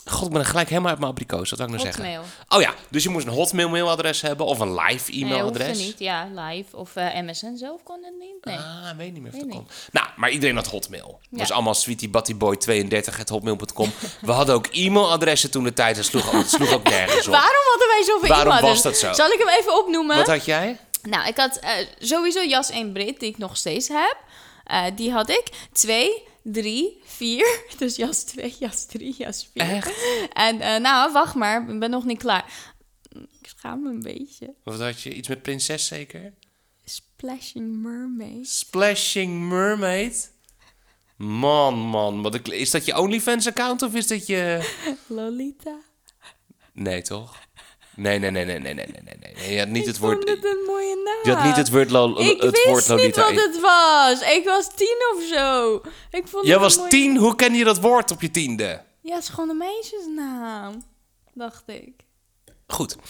God, ik ben gelijk helemaal uit mijn abrikoos. Wat zou ik nou zeggen? Hotmail. Oh ja, dus je moest een Hotmail mailadres hebben of een live Nee, e-mailadres. hoefde niet. Ja, live. Of eh, MSN zelf kon het niet. Nee. Ah, weet niet meer of dat kon. Nou, maar iedereen had Hotmail. Het was Ja. allemaal sweetiebattyboy32.hotmail.com. We hadden ook e-mailadressen toen de tijd. Dat sloeg, het sloeg ook nergens op. Waarom hadden wij zoveel Waarom e-mailadres? was dat zo? Zal ik hem even opnoemen? Wat had jij? Nou, ik had eh, sowieso jas 1 Brit, die ik nog steeds heb. Eh, die had ik. 2, 3, 4. Dus jas 2, jas 3, jas 4. Echt? En eh, nou, wacht maar. Ik ben nog niet klaar. Ik schaam me een beetje. Wat had je? Iets met prinses zeker? Splashing Mermaid. Splashing Mermaid? Man, man. Wat ik, is dat je OnlyFans-account of is dat je... Lolita. Nee, toch? Nee, nee, nee, nee, nee, nee, nee, nee. Je had niet ik het woord... het een mooie naam. Je had niet het woord, lo, Ik het wist woord Lolita niet wat het was. Ik was tien of zo. Ik vond Jij het was mooie- tien, hoe ken je dat woord op je tiende? Ja, het is gewoon een meisjesnaam. Dacht ik. Goed.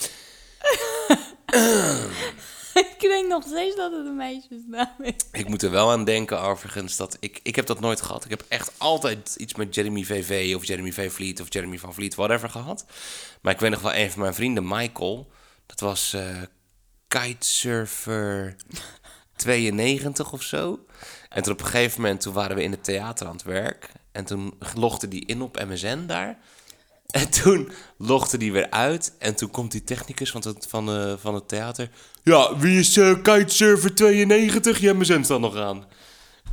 ik denk nog steeds dat het een meisjesnaam is. Ik moet er wel aan denken overigens dat ik... Ik heb dat nooit gehad. Ik heb echt altijd iets met Jeremy VV of Jeremy V. Vliet of Jeremy van Vliet, whatever gehad. Maar ik weet nog wel, een van mijn vrienden, Michael... Dat was eh kitesurfer 92 of zo. En toen op een gegeven moment, toen waren we in het theater aan het werk. En toen logde die in op MSN daar. En toen logde die weer uit. En toen komt die technicus van het, van, eh, van het theater. Ja, wie is eh kitesurfer 92? Je MSN staat nog aan.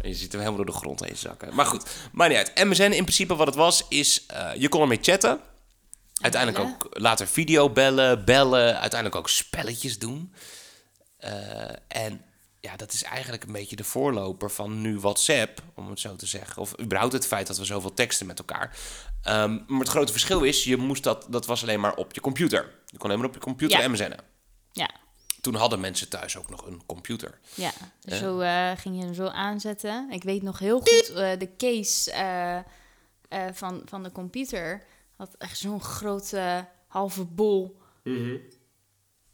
En je ziet hem helemaal door de grond heen zakken. Maar goed, maakt niet uit. MSN in principe wat het was, is... eh, je kon ermee chatten. Uiteindelijk bellen. ook later videobellen, bellen. Uiteindelijk ook spelletjes doen. En ja, dat is eigenlijk een beetje de voorloper van nu WhatsApp, om het zo te zeggen. Of überhaupt het feit dat we zoveel teksten met elkaar. Ehm, maar het grote verschil is, je moest dat, dat was alleen maar op je computer. Je kon alleen maar op je computer Ja. MSN'en. Ja, Toen hadden mensen thuis ook nog een computer. ja. Dus zo eh, ging je hem zo aanzetten. Ik weet nog heel goed, eh, de case eh, eh, van, van de computer had echt zo'n grote halve bol.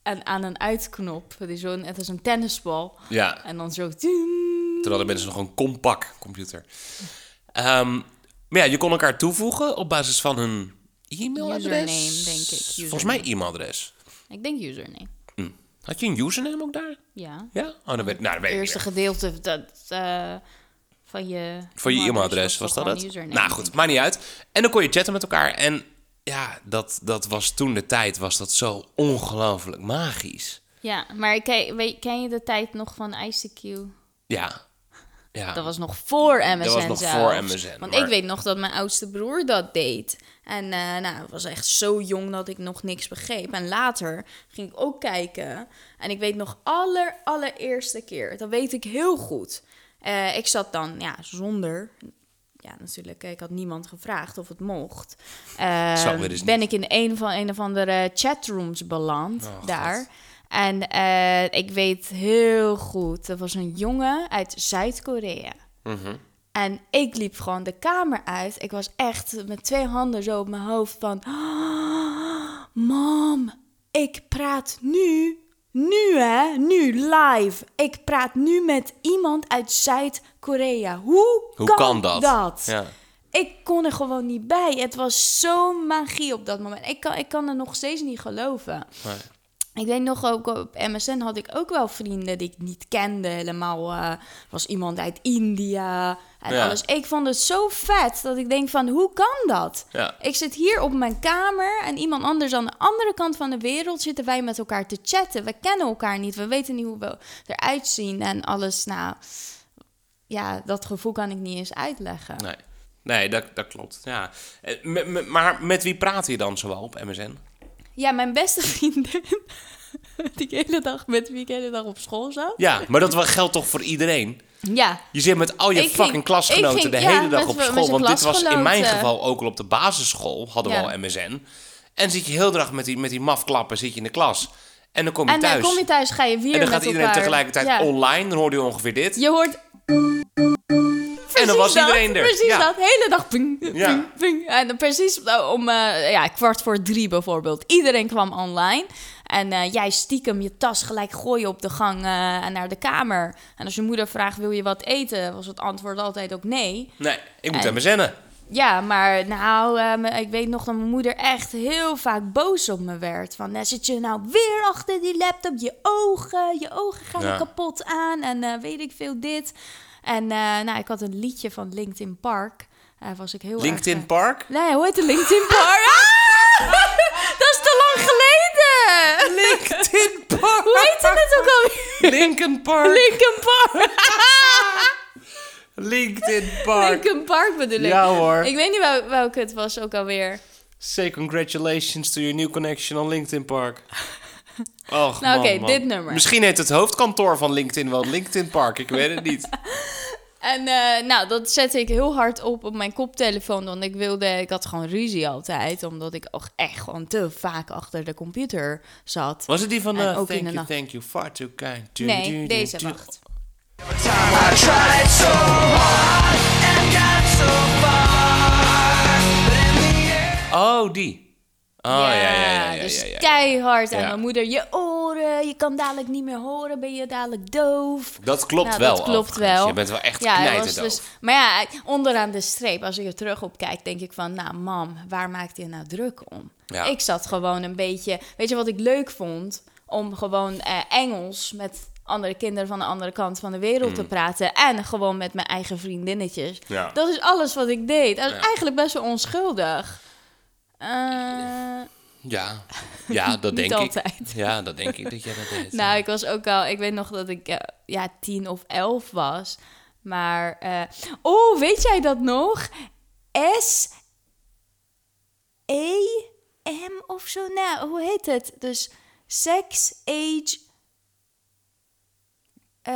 En aan een uitknop, die zo net als een tennisbal. Ja, En dan zo... toen hadden mensen nog een compact computer. Ehm, maar ja, je kon elkaar toevoegen op basis van hun e-mailadres. Username, denk ik. Volgens mij e-mailadres. Ik denk username. Had je een username ook daar? Ja. Ja? Oh, dan weet, nou, dan weet Het eerste gedeelte dat, eh, van je... Voor je e-mailadres was dat het? Nou goed, maakt niet uit. En dan kon je chatten met elkaar. En ja, dat, dat was toen de tijd, was dat zo ongelooflijk magisch. Ja, maar ken, weet, ken je de tijd nog van ICQ? Ja. Ja. Dat was nog voor MSN was nog zelfs. voor MSN, Want maar- ik weet nog dat mijn oudste broer dat deed. En eh nou, ik was echt zo jong dat ik nog niks begreep. En later ging ik ook kijken. En ik weet nog aller, allereerste keer. Dat weet ik heel goed. Eh, ik zat dan, ja, zonder... Ja, natuurlijk. Ik had niemand gevraagd of het mocht. Eh, weer eens ben niet. ik in een van een of andere chatrooms beland Oh, daar. God. En eh, ik weet heel goed, er was een jongen uit Zuid-Korea. Mhm. En ik liep gewoon de kamer uit. Ik was echt met twee handen zo op mijn hoofd van... "Ah, Mam, ik praat nu, nu hè, nu live. Ik praat nu met iemand uit Zuid-Korea. Hoe, Hoe kan dat? Ja. Ik kon er gewoon niet bij. Het was zo magie op dat moment. Ik kan, ik kan er nog steeds niet geloven. Nee. Ik weet nog ook op MSN had ik ook wel vrienden die ik niet kende. Helemaal eh, was iemand uit India en Ja. alles. Ik vond het zo vet dat ik denk van hoe kan dat? Ja. Ik zit hier op mijn kamer en iemand anders aan de andere kant van de wereld zitten wij met elkaar te chatten. We kennen elkaar niet, we weten niet hoe we eruit zien en alles. Nou, ja, dat gevoel kan ik niet eens uitleggen. Nee, nee dat, dat klopt. Ja. Eh, maar met wie praat je dan zoal op MSN? Ja, mijn beste vriendin, die ik hele dag met wie ik de hele dag op school zat. Ja, maar dat geldt toch voor iedereen? Ja, Je zit met al je Ik ging- fucking klasgenoten ging- de ja, hele dag op school. Want dit was in mijn geval ook al op de basisschool, hadden Ja. we al MSN. En zit je heel de dag met die, met die mafklappen zit je in de klas. En dan kom je en dan thuis. kom je thuis, ga je weer en dan met gaat iedereen elkaar. tegelijkertijd Ja. online. Dan hoorde je ongeveer dit. Je hoort... en dan was Precies dat, iedereen er. Precies ja. dat, hele dag ping, Ja. ping, ping. En dan precies om eh, ja, kwart voor drie bijvoorbeeld. Iedereen kwam online. En eh, jij stiekem je tas gelijk gooien op de gang eh, en naar de kamer. En als je moeder vraagt, wil je wat eten? Was het antwoord altijd ook nee. Nee, ik moet En- MSN'en. Ja, maar nou, eh, me- ik weet nog dat mijn moeder echt heel vaak boos op me werd. Van, eh, zit je nou weer achter die laptop? Je ogen, je ogen gaan Ja. kapot aan en eh, weet ik veel dit. En eh, nou, ik had een liedje van LinkedIn Park. Was ik heel LinkedIn erg... Park? eh, Nee, hoe heet de LinkedIn Park? Ah! Dat is te lang geleden! LinkedIn Park! Hoe heette het ook alweer? Linkin Park! Linkin Park! LinkedIn Park! Linkin Park bedoel ik. Ja hoor. Ik weet niet wel, welke het was ook alweer. Say congratulations to your new connection on LinkedIn Park. Och, Nou, oké, dit nummer. Misschien heet het hoofdkantoor van LinkedIn wel LinkedIn Park. Ik weet het niet. En eh, nou, dat zette ik heel hard op op mijn koptelefoon. Want ik wilde, ik had gewoon ruzie altijd. Omdat ik ook echt gewoon te vaak achter de computer zat. Was het die van uh, ook in Thank de you, thank you, far too kind. Du- Nee, du- deze, wacht. Oh, die. Oh, ja, ja, ja, ja, dus keihard. En Ja. mijn moeder, je oren, je kan dadelijk niet meer horen. Ben je dadelijk doof? Dat klopt Nou, wel. dat klopt wel. Je bent wel echt Ja, dus, maar ja, onderaan de streep, als ik er terug op kijk, denk ik van, nou mam, waar maakt je nou druk om? Ik zat gewoon een beetje, weet je wat ik leuk vond? Om gewoon eh, Engels met andere kinderen van de andere kant van de wereld te praten. En gewoon met mijn eigen vriendinnetjes. Mm. Ja. Dat is alles wat ik deed. Dat is Ja. eigenlijk best wel onschuldig. Eh, Ja, ja dat denk altijd. ik. Ja, dat denk ik dat jij dat deed. Nou, ik was ook al, ik weet nog dat ik eh, ja, tien of elf was. Maar, eh, oh, weet jij dat nog? S E M of zo. Nou, hoe heet het? Dus sex, age, eh,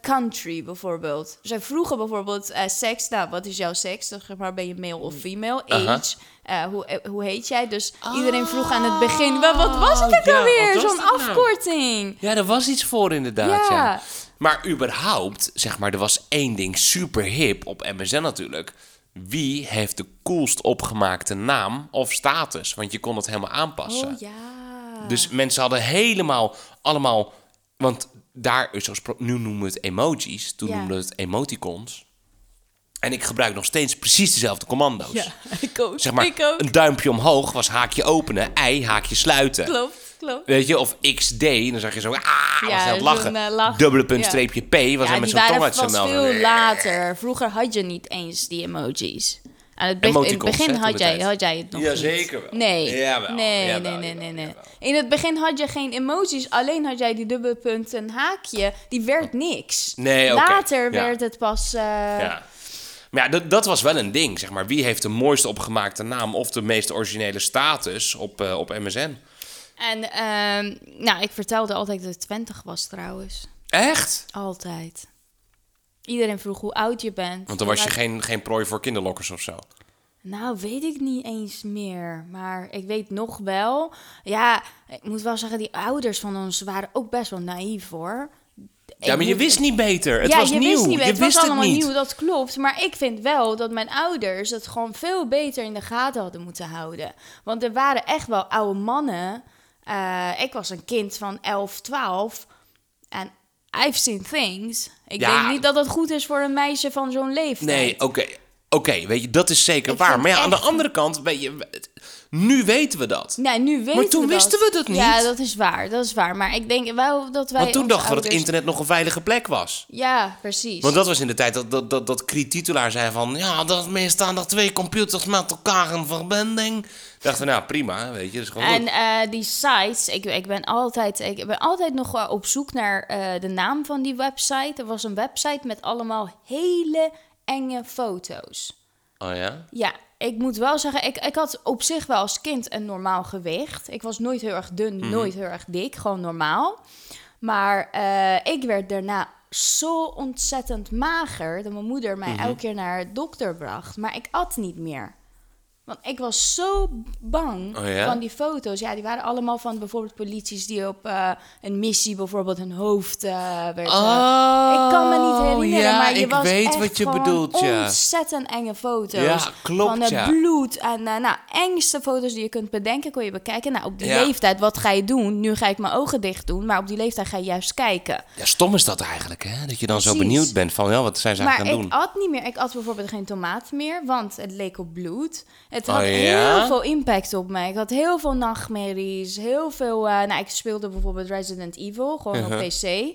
country bijvoorbeeld. Zij vroegen bijvoorbeeld eh, seks. Nou, wat is jouw seks? Zeg maar, ben je male of female? Aha. Age. eh, hoe, hoe heet jij? Dus iedereen vroeg aan het begin. Wat, wat was het ook ja, alweer? wat was Zo'n nou? afkorting. Ja, er was iets voor inderdaad, ja. Ja. Maar überhaupt, zeg maar, er was één ding super hip op MSN natuurlijk. Wie heeft de coolst opgemaakte naam of status? Want je kon het helemaal aanpassen. Oh ja. Dus mensen hadden helemaal allemaal... Want daar, nu noemen we het emojis. Toen Ja. noemden we het emoticons. En ik gebruik nog steeds precies dezelfde commando's. Ja, ik ook. Zeg maar, ik ook. een duimpje omhoog was haakje openen. Ei, haakje sluiten. Klopt. klopt. Weet je, of XD, dan zag je zo, ah, was het zo'n, lachen. eh, lach. Dubbele punt, Ja. streepje P, was hij Ja, met zijn tong uit zijn mel. veel later. Vroeger had je niet eens die emojis. Aan het be- in het begin had jij, had jij het nog niet. Jazeker wel. Nee. Jawel, nee, jawel, nee, nee, nee, nee. jawel. In het begin had je geen emojis. Alleen had jij die dubbele punt en haakje. Die werd niks. Nee. Later Ja. werd het pas... eh, Ja. Maar ja, dat, dat was wel een ding, zeg maar. Wie heeft de mooiste opgemaakte naam of de meest originele status op, eh, op MSN? En ehm, nou, ik vertelde altijd dat ik 20 was trouwens. Echt? Altijd. Iedereen vroeg hoe oud je bent. Want dan was je geen, geen prooi voor kinderlokkers of zo. Nou, weet ik niet eens meer. Maar ik weet nog wel. Ja, ik moet wel zeggen, die ouders van ons waren ook best wel naïef hoor. Ja, maar je wist niet beter. Het ja, was je nieuw. Wist niet, je het wist was allemaal het niet. nieuw, dat klopt. Maar ik vind wel dat mijn ouders het gewoon veel beter in de gaten hadden moeten houden. Want er waren echt wel oude mannen. Eh, ik was een kind van 11, 12. En I've seen things. Ik Ja. denk niet dat het goed is voor een meisje van zo'n leeftijd. Nee, oké. Oké, weet je, dat is zeker Ik waar. Maar ja, aan de andere kant, weet je, nu weten we dat. Nee, nu weten toen we dat. wisten we dat niet. Ja, dat is waar. Dat is waar. Maar ik denk wel dat wij. Want toen dachten we dat ouders- internet nog een veilige plek was. Ja, precies. Want dat was in de tijd dat, dat, dat, dat zei van... Ja, dat meestal dat twee computers met elkaar in verbinding. Dachten we, nou prima, weet je, dat is gewoon En eh, die sites, ik, ik, ben altijd, ik ben altijd nog op zoek naar eh, de naam van die website. Er was een website met allemaal hele enge foto's. Oh ja? Ja, ik moet wel zeggen, ik, ik had op zich wel als kind een normaal gewicht. Ik was nooit heel erg dun, Mhm. nooit heel erg dik, gewoon normaal. Maar eh, ik werd daarna zo ontzettend mager dat mijn moeder Mhm. mij elke keer naar de dokter bracht. Maar ik at niet meer. Want ik was zo bang Oh ja? van die foto's. Ja, die waren allemaal van bijvoorbeeld polities die op eh, een missie bijvoorbeeld hun hoofd werd. eh, Oh, ik kan me niet herinneren, ja, maar je ik was weet echt wat je bedoelt, ja. ontzettend enge foto's. Ja, klopt, Van het ja. bloed en nou, engste foto's die je kunt bedenken, kon je bekijken. Nou, op die leeftijd, wat ga je doen? Nu ga ik mijn ogen dicht doen, maar op die leeftijd ga je juist kijken. Ja, stom is dat eigenlijk, hè? Dat je dan zo benieuwd bent van, ja, wat zijn ze Maar eigenlijk ik gaan doen? at niet meer. Ik at bijvoorbeeld geen tomaat meer, want het leek op bloed. Het Oh, had ja? heel veel impact op mij. Ik had heel veel nachtmerries, heel veel... eh, nou, ik speelde bijvoorbeeld Resident Evil, gewoon Uh-huh. op PC.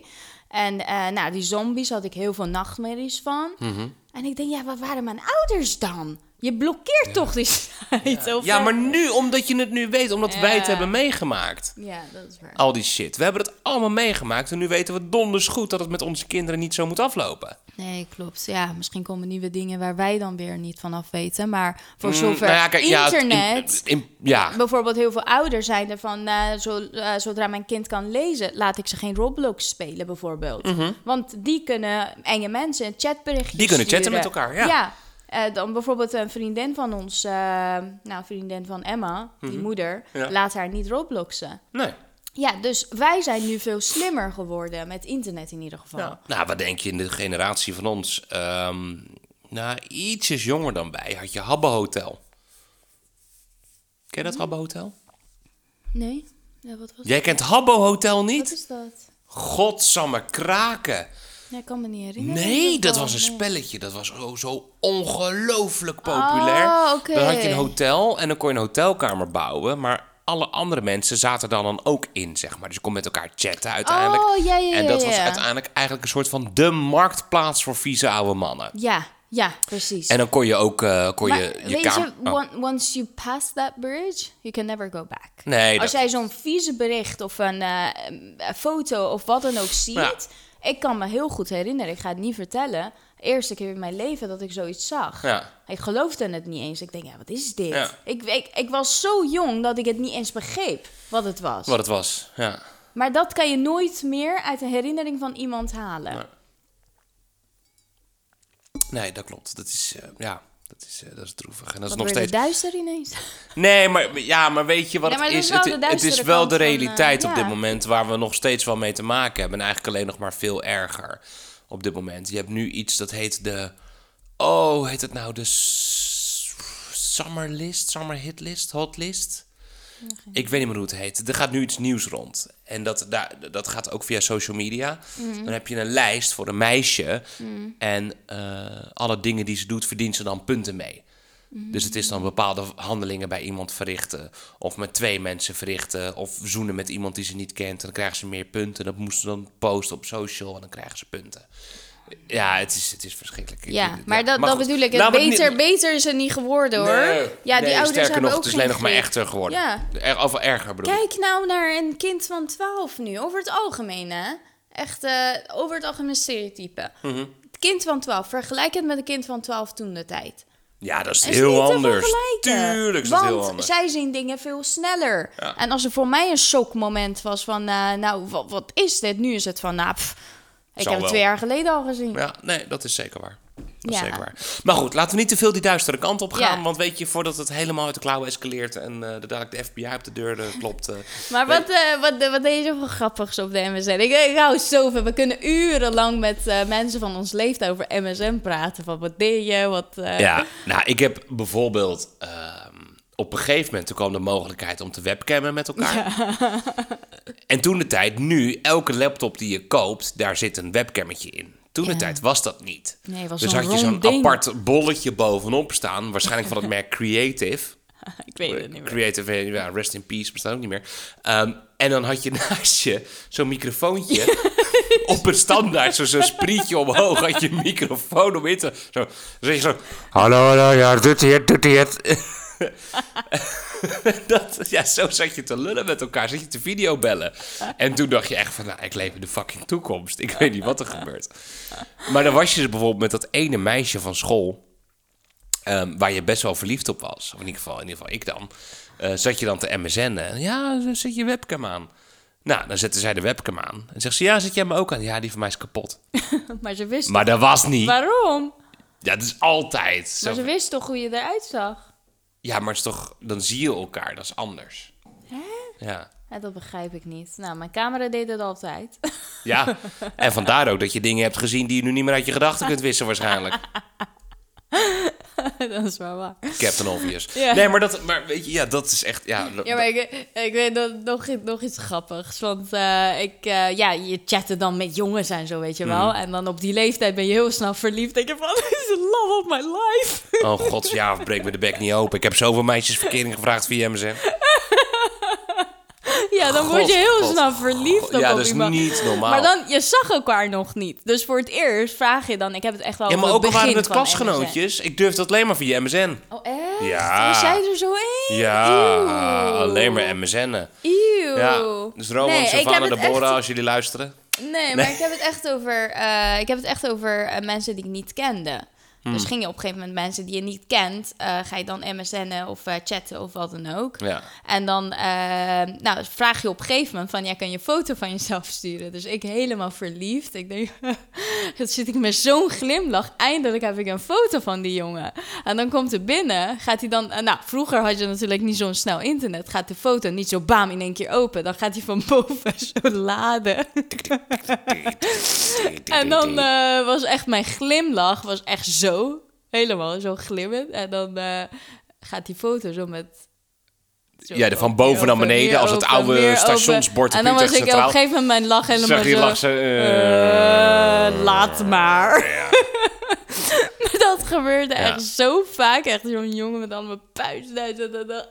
En eh, nou, die zombies had ik heel veel nachtmerries van. Mhm. En ik denk, ja, waar waren mijn ouders dan? Je blokkeert toch die site? Ja, maar nu, omdat je het nu weet, omdat wij het hebben meegemaakt. Ja, dat is waar. Al die shit. We hebben het allemaal meegemaakt en nu weten we donders goed dat het met onze kinderen niet zo moet aflopen. Nee, klopt. Ja, misschien komen nieuwe dingen waar wij dan weer niet van af weten. Maar voor Mm, zover nou kijk, in- internet... in- ja, Bijvoorbeeld heel veel ouders zijn er van... eh, zo, eh, zodra mijn kind kan lezen, laat ik ze geen Roblox spelen bijvoorbeeld. Want die kunnen enge mensen een chatberichtje Mhm. Die kunnen chatten met elkaar, ja. Eh, dan bijvoorbeeld een vriendin van ons, eh, nou, vriendin van Emma, die moeder, Mhm. Ja. laat haar niet Robloxen. nee. Ja, dus wij zijn nu veel slimmer geworden met internet in ieder geval. Ja. Nou, wat denk je in de generatie van ons? Ehm nou, ietsjes jonger dan wij had je Habbo Hotel. Ken je dat Habbo Hotel? Nee? Ja, wat was Jij kent Habbo Hotel Wat niet? is dat? Godsamme kraken. Ja, ik kan me niet herinneren. Nee, dat was een spelletje. Dat was zo, zo ongelooflijk populair. Oh. Dan had je een hotel en dan kon je een hotelkamer bouwen. Maar alle andere mensen zaten daar dan ook in, zeg maar. Dus je kon met elkaar chatten uiteindelijk. Oh, ja, ja, en dat was uiteindelijk eigenlijk een soort van de marktplaats voor vieze oude mannen. Ja, ja, precies. En dan kon je ook eh, kon maar je, je weet kamer... je, oh. on- once you pass that bridge, you can never go back. Nee, Als dat- jij zo'n vieze bericht of een, eh, een foto of wat dan ook ziet... Ik kan me heel goed herinneren, ik ga het niet vertellen... Eerste keer in mijn leven dat ik zoiets zag. Ja. Ik geloofde het niet eens. Ik denk, ja, wat is dit? Ja. Ik, ik, ik was zo jong dat ik het niet eens begreep wat het was. Wat het was, ja. Maar dat kan je nooit meer uit een herinnering van iemand halen. Nee. Nee, dat klopt. Dat is, eh, ja, dat is, dat is droevig. En dat is Wat nog word je steeds... duister ineens? Nee, maar, ja, maar weet je wat Ja, het is? is Het, het is wel de van, eh, realiteit op ja. dit moment waar we nog steeds wel mee te maken hebben. En eigenlijk alleen nog maar veel erger op dit moment. Je hebt nu iets dat heet de... Oh, heet het nou? De Summer List? Summer Hit List? Hot List? Ik weet niet meer hoe het heet. Er gaat nu iets nieuws rond. En dat, daar, dat gaat ook via social media. Mhm. Dan heb je een lijst voor een meisje. En eh, alle dingen die ze doet, verdient ze dan punten mee. Dus het is dan bepaalde handelingen bij iemand verrichten. Of met twee mensen verrichten. Of zoenen met iemand die ze niet kent. En dan krijgen ze meer punten. Dat moesten ze dan posten op social en dan krijgen ze punten. Ja, het is, het is verschrikkelijk. Ik- Ja, maar dat, dat bedoel ik. Het het beter, niet- beter is het niet geworden hoor. Nee, ja, die nee, ouders hebben nog, ook het is alleen nog maar echter geworden. Ja. Er, of erger bedoel ik. Kijk nou naar een kind van 12 nu, over het algemeen hè. Echt eh, over het algemeen stereotype. Mhm. Het kind van 12, vergelijk het met een kind van 12 toen de tijd. Ja, dat is is heel anders. Tuurlijk is dat Want heel anders. zij zien dingen veel sneller. Ja. En als er voor mij een shockmoment was van, eh, nou, wat, wat is dit? Nu is het van, nou, pff, ik Zal heb het twee jaar geleden al gezien. Ja, nee, dat is zeker waar. Dat is Ja. zeker waar. Maar goed, laten we niet te veel die duistere kant op gaan. Ja. Want weet je, voordat het helemaal uit de klauwen escaleert en er dadelijk de FBI op de deur klopt. eh, Maar wat, eh, wat, wat deed je zoveel grappigs op de MSN? Ik, ik hou zoveel. We kunnen urenlang met mensen van ons leeftijd over MSN praten. Van wat deed je? Wat, Ja, nou, ik heb bijvoorbeeld ehm, op een gegeven moment toen kwam de mogelijkheid om te webcammen met elkaar. En toen de tijd, nu, elke laptop die je koopt, daar zit een webcammetje in. Toen de Ja. tijd was dat niet. Nee, was dus had je zo'n apart bolletje bovenop staan, waarschijnlijk van het merk Creative. Ik weet het niet meer. Creative, eh, ja, rest in peace, bestaat ook niet meer. Ehm, en dan had je naast je zo'n microfoontje op een standaard, zo- zo'n sprietje omhoog, had je een microfoon om in te... Zo, dan zeg je zo, hallo, hallo, ja, doet hij het, doet hij het. dat, ja, zo zat je te lullen met elkaar, zat je te videobellen. En toen dacht je echt van, nou, ik leef in de fucking toekomst. Ik weet niet wat er gebeurt. Maar dan was je dus bijvoorbeeld met dat ene meisje van school... Ehm, waar je best wel verliefd op was. Of in ieder geval, in ieder geval ik dan. eh, zat je dan te MSN'en. Ja, zet je webcam aan. Nou, dan zette zij de webcam aan. En zegt ze, ja, zet jij me ook aan? Ja, die van mij is kapot. Maar ze wist Maar dat was niet. Waarom? Ja, dat is altijd. Zo. Maar ze wist toch hoe je eruit zag? Ja, maar het is toch, dan zie je elkaar. Dat is anders. Ja. Ja, dat begrijp ik niet. Nou, mijn camera deed het altijd. Ja, en vandaar ook dat je dingen hebt gezien die je nu niet meer uit je gedachten kunt wissen waarschijnlijk. dat is wel waar. Captain Obvious. Ja. Nee, maar dat, maar weet je, ja, dat is echt, ja. Ja, maar ik, ik weet nog, nog, iets- nog iets grappigs. Want eh, ik, eh, ja, je chatte dan met jongens en zo, weet je wel. En dan op die leeftijd ben je heel snel verliefd. Denk je van, this is the love of my life. Oh god, ja, breek me de bek niet open. Ik heb zoveel meisjes verkering gevraagd via MSN. Ja, dan word je heel God, snel verliefd op, Ja, op dat is iemand. niet normaal. Maar dan, je zag elkaar nog niet. Dus voor het eerst vraag je dan, ik heb het echt wel ja, maar ook al waren het klasgenootjes, ik durfde het alleen maar via MSN. Oh, echt? Ja. Jij er zo in? Ja, Eeuw. alleen maar MSN'en. Eeuw. Ja, dus Roman, Nee, Savannah, Deborah, echt- als jullie luisteren. Nee, maar ik heb het echt over, eh, ik heb het echt over eh, mensen die ik niet kende. Hmm. Dus ging je op een gegeven moment mensen die je niet kent, eh, ga je dan MSN'en of eh, chatten of wat dan ook. Ja. En dan eh, nou, vraag je op een gegeven moment van, ja, kan je een foto van jezelf sturen? Dus ik helemaal verliefd. Ik denk, dan zit ik met zo'n glimlach. Eindelijk heb ik een foto van die jongen. En dan komt hij binnen, gaat hij dan... nou, vroeger had je natuurlijk niet zo'n snel internet. Gaat de foto niet zo bam in één keer open. Dan gaat hij van boven zo laden. En dan was echt mijn glimlach was echt zo, helemaal zo glimmend. En dan eh, gaat die foto zo met... zo Ja, de van boven naar beneden, als het oude open. stationsbord En dan was ik op een gegeven moment mijn lach helemaal je zo... lach ze... eh, eh, laat maar. ja. Maar dat gebeurde Ja. echt zo vaak. Echt zo'n jongen met allemaal puistduit. En dan, eh,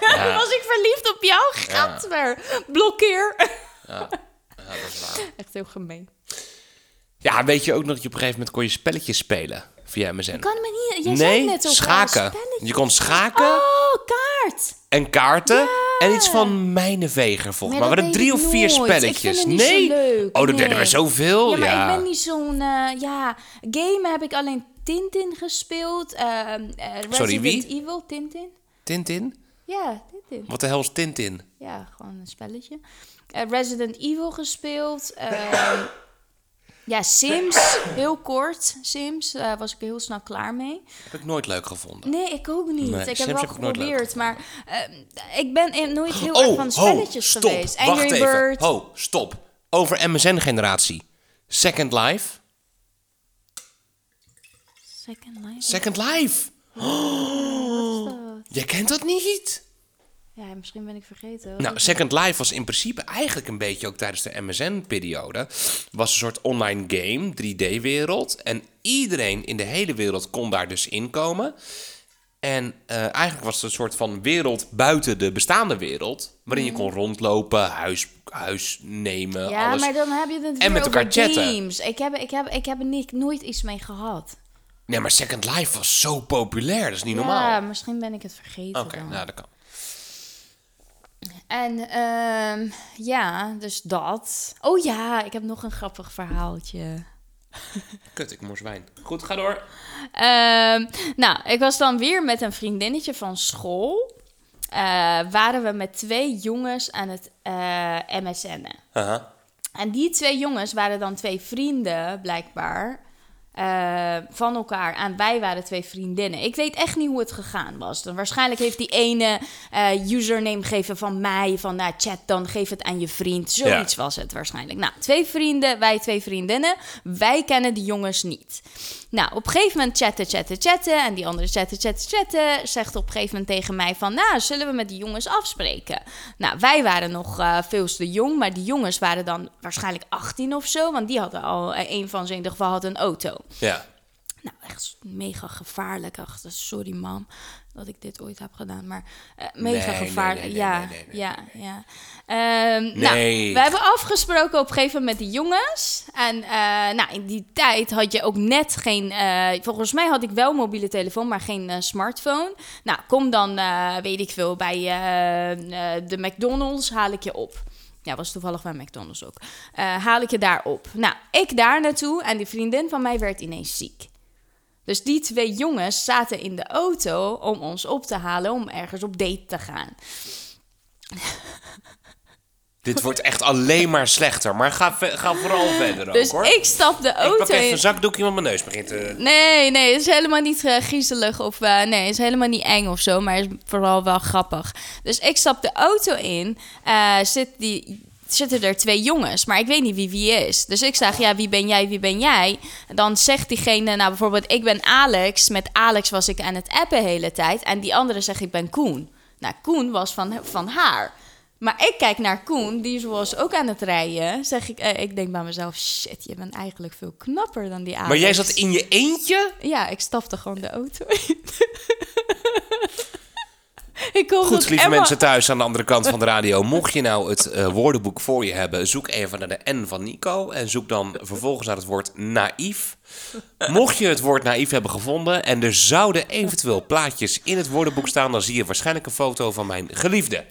Ja. was ik verliefd op jou? Gadver. Blokkeer. Ja, dat is waar. Echt heel gemeen. Ja, weet je ook nog dat je op een gegeven moment kon je spelletjes spelen via MSN? Kan me niet... Jij zei nee, net over schaken. Je kon schaken Oh, kaart. en kaarten en iets van Mijnenveger volgens mij. Maar er drie of vier. Ik spelletjes. vind het niet nee. zo leuk. Oh, dat deden Nee. we zoveel. Ja, maar ja. ik ben niet zo'n... eh, ja, game heb ik alleen Tintin gespeeld. eh, eh, Resident Sorry, wie? Evil, Tintin. Tintin? Ja, Tintin. Wat de hel is Tintin? Ja, gewoon een spelletje. Resident Evil gespeeld. ja, Sims, heel kort. Sims, daar was ik heel snel klaar mee. Heb ik nooit leuk gevonden. Nee, ik ook niet. Nee, ik heb wel heb geprobeerd, maar eh, ik ben nooit heel erg van spelletjes Oh, stop. geweest. Wacht Angry even. Bird. Ho, stop. Over MSN-generatie. Second Life. Second Life. Second Life. Dat? Jij kent dat niet? Ja, misschien ben ik vergeten. Nou, Second Life was in principe eigenlijk een beetje ook tijdens de MSN-periode. Was een soort online game, 3D-wereld. En iedereen in de hele wereld kon daar dus inkomen. En eh, eigenlijk was het een soort van wereld buiten de bestaande wereld. Waarin je kon rondlopen, huis, huis nemen, Ja, alles. maar dan heb je het En met elkaar chatten. Ik heb, ik heb, ik heb er niet, nooit iets mee gehad. Nee, maar Second Life was zo populair. Dat is niet Ja, normaal. misschien ben ik het vergeten Oké, nou dat kan. En ehm, ja, dus dat. Oh ja, ik heb nog een grappig verhaaltje. Kut, ik moest wijn. Goed, ga door. Ehm, nou, ik was dan weer met een vriendinnetje van school. Eh, waren we met twee jongens aan het eh MSN'en. Aha. En die twee jongens waren dan twee vrienden, blijkbaar, eh, van elkaar. En wij waren twee vriendinnen. Ik weet echt niet hoe het gegaan was. Dan waarschijnlijk heeft die ene eh, username gegeven van mij, van nou, chat dan, geef het aan je vriend. Zoiets was het waarschijnlijk. Nou, twee vrienden, wij twee vriendinnen. Wij kennen die jongens niet. Nou, op een gegeven moment chatten, chatten, chatten. En die andere chatten, chatten, chatten. Zegt op een gegeven moment tegen mij van... Nou, zullen we met die jongens afspreken? Nou, wij waren nog eh veel te jong. Maar die jongens waren dan waarschijnlijk 18 of zo. Want die hadden al... eh, een van ze in ieder geval had een auto. Ja. Nou, echt mega gevaarlijk. Ach, sorry mam dat ik dit ooit heb gedaan. Maar mega Nee, gevaarlijk. nee, nee, ja, ja, ja. Ehm, Nee. Nou, we hebben afgesproken op een gegeven moment met die jongens. En eh, nou, in die tijd had je ook net geen... eh, volgens mij had ik wel mobiele telefoon, maar geen eh, smartphone. Nou, kom dan, weet ik veel, bij de McDonald's haal ik je op. Ja, was toevallig bij McDonald's ook. Haal ik je daar op. Nou, ik daar naartoe en die vriendin van mij werd ineens ziek. Dus die twee jongens zaten in de auto om ons op te halen om ergens op date te gaan. Dit wordt echt alleen maar slechter. Maar ga, vooral verder Dus ook, hoor. ik stap de Ik pak auto even in. een zakdoekje, want mijn neus begint te... Nee, nee, het is helemaal niet eh, griezelig of eh, nee, het is helemaal niet eng of zo, maar het is vooral wel grappig. Dus ik stap de auto in, eh, zit die, zitten er twee jongens, maar ik weet niet wie wie is. Dus ik zeg, ja, wie ben jij, wie ben jij? Dan zegt diegene, nou bijvoorbeeld, ik ben Alex. Met Alex was ik aan het appen de hele tijd. En die andere zegt, ik ben Koen. Nou, Koen was van, van haar. Maar ik kijk naar Koen, die was ook aan het rijden. Zeg ik, eh, ik denk bij mezelf, shit, je bent eigenlijk veel knapper dan die Alex. Maar jij zat in je eentje? Ja, ik stapte gewoon de auto in. ik Goed, lieve Emma- mensen thuis aan de andere kant van de radio. Mocht je nou het eh, woordenboek voor je hebben, zoek even naar de N van Nico. En zoek dan vervolgens naar het woord naïef. Mocht je het woord naïef hebben gevonden en er zouden eventueel plaatjes in het woordenboek staan, dan zie je waarschijnlijk een foto van mijn geliefde.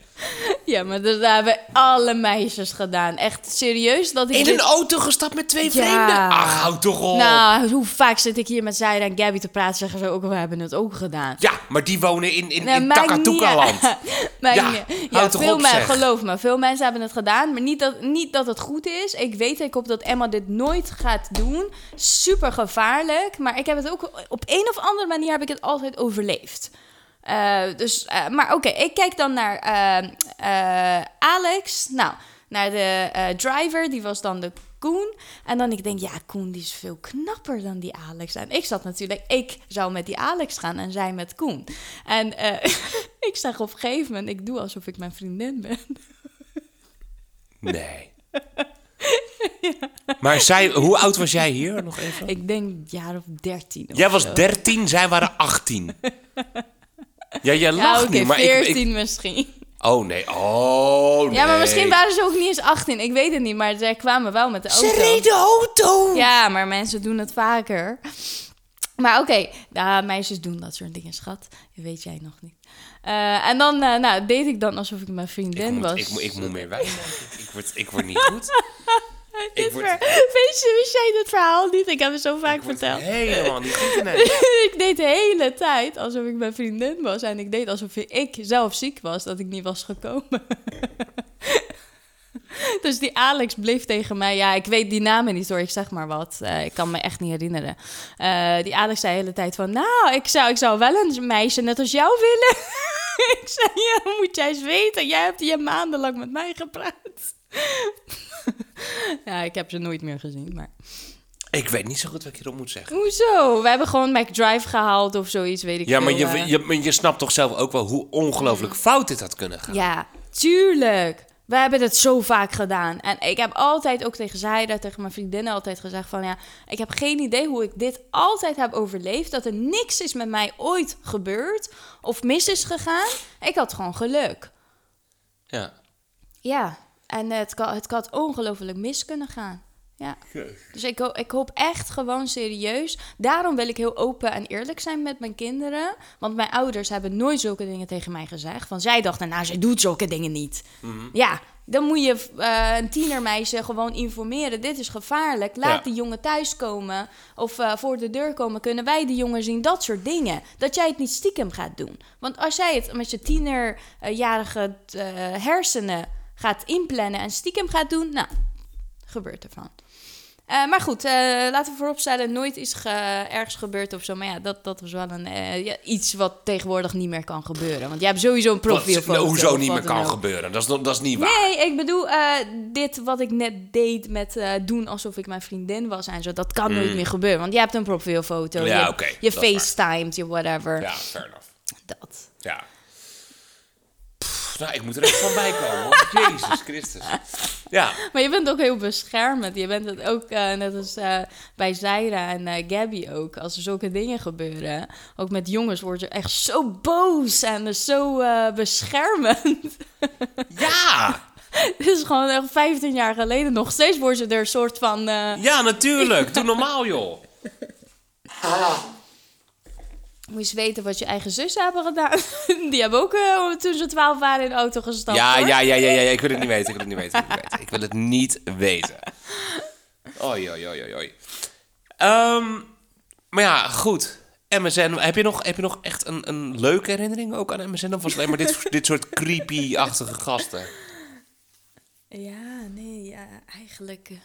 Ja, maar dat hebben alle meisjes gedaan. Echt serieus dat ik In dit- een auto gestapt met twee Ja. vreemden? Ach, houd toch op. Nou, hoe vaak zit ik hier met Zaira en Gabby te praten, zeggen ze ook, we hebben het ook gedaan. Ja, maar die wonen in, in, Nee, in Takatuka-land. Ja, ja toch veel op, geloof me, veel mensen hebben het gedaan. Maar niet dat, niet dat het goed is. Ik weet, ik hoop dat Emma dit nooit gaat doen. Super gevaarlijk. Maar ik heb het ook op een of andere manier heb ik het altijd overleefd. Eh, dus, eh, maar oké, ik kijk dan naar eh, eh, Alex. Nou, naar de driver, die was dan de Koen. En dan ik denk, ja, Koen die is veel knapper dan die Alex. En ik zat natuurlijk, ik zou met die Alex gaan en zij met Koen. En ik zeg op een gegeven moment, ik doe alsof ik mijn vriendin ben. Nee. Maar zij, hoe oud was jij hier nog even? Ik denk een jaar of dertien. Jij was. 13, zij waren 18. Ja, jij Ja, lacht nu, maar ik, 14 ik... misschien. Oh nee, oh nee. Ja, maar misschien waren ze ook niet eens 18. Ik weet het niet, maar zij kwamen wel met de auto. Ze reden auto! Ja, maar mensen doen het vaker. Maar oké, nou, meisjes doen dat soort dingen, schat. Dat weet jij nog niet. Eh, en dan eh, nou, deed ik dan alsof ik mijn Ik vriendin moet, was. ik, moet, ik moet meer wijn. Ik word, ik word niet goed. Dit ik word- ver- Weet je, wist jij dit verhaal niet? Ik heb het zo vaak Ik verteld. helemaal niet goed ik deed de hele tijd alsof ik mijn vriendin was. En ik deed alsof ik zelf ziek was, dat ik niet was gekomen. dus die Alex bleef tegen mij... Ja, ik weet die namen niet hoor, ik zeg maar wat. Eh, ik kan me echt niet herinneren. Eh, die Alex zei de hele tijd van... Nou, ik zou, ik zou wel een meisje net als jou willen. ik zei, ja, moet jij eens weten. Jij hebt hier maandenlang met mij gepraat. ja, ik heb ze nooit meer gezien, maar... Ik weet niet zo goed wat ik hierop moet zeggen. Hoezo? We hebben gewoon McDrive gehaald of zoiets, weet ik Ja, maar je, eh. je, maar je snapt toch zelf ook wel hoe ongelooflijk fout dit had kunnen gaan. Ja, tuurlijk. We hebben het zo vaak gedaan. En ik heb altijd ook tegen Zaira, tegen mijn vriendinnen altijd gezegd van... ja, ik heb geen idee hoe ik dit altijd heb overleefd. Dat er niks is met mij ooit gebeurd of mis is gegaan. Ik had gewoon geluk. Ja. Ja, en het kan, het kan ongelooflijk mis kunnen gaan. Ja. Dus ik, ik hoop echt gewoon serieus. Daarom wil ik heel open en eerlijk zijn met mijn kinderen. Want mijn ouders hebben nooit zulke dingen tegen mij gezegd. Van zij dachten, nou, zij doet zulke dingen niet. Ja, dan moet je eh, een tienermeisje gewoon informeren. Dit is gevaarlijk. Laat Ja. die jongen thuiskomen of eh, voor de deur komen. Kunnen wij die jongen zien? Dat soort dingen. Dat jij het niet stiekem gaat doen. Want als jij het met je tienerjarige eh, hersenen gaat inplannen en stiekem gaat doen, nou, gebeurt ervan. Eh, maar goed, eh, laten we vooropstellen, nooit is ge- ergens gebeurd of zo. Maar ja, dat, dat was wel een, eh, ja, iets wat tegenwoordig niet meer kan gebeuren. Want jij hebt sowieso een profielfoto. nou, hoezo niet meer kan ook. gebeuren? Dat is, dat is niet waar. Nee, ik bedoel, dit wat ik net deed met doen alsof ik mijn vriendin was en zo, dat kan nooit meer gebeuren. Want jij hebt een profielfoto. Ja, je, oké, je facetimed, je whatever. Ja, fair enough. Dat. Ja. Nou, ik moet er even van bij komen. hoor. Jezus Christus. Ja, Maar je bent ook heel beschermend. Je bent het ook, eh, net als eh, bij Zaira en eh, Gabby ook. Als er zulke dingen gebeuren. Ook met jongens word je echt zo boos en zo eh, beschermend. ja, Dit is gewoon echt 15 jaar geleden. Nog steeds word je er een soort van... eh, ja, natuurlijk. Doe normaal, joh. Moet je eens weten wat je eigen zussen hebben gedaan. Die hebben ook eh, toen ze 12 waren in de auto gestapt. Ja, hoor. ja, ja, ja, ja, ik wil het niet weten. Ik wil het niet weten. Ik wil het niet weten. Ik wil het niet weten. Oei, oei, oei, oei, oei. Ehm, maar ja, goed. MSN, heb je nog, heb je nog echt een, een leuke herinnering ook aan MSN? Of was het alleen maar dit, dit soort creepy-achtige gasten? Ja, nee, ja, eigenlijk eh,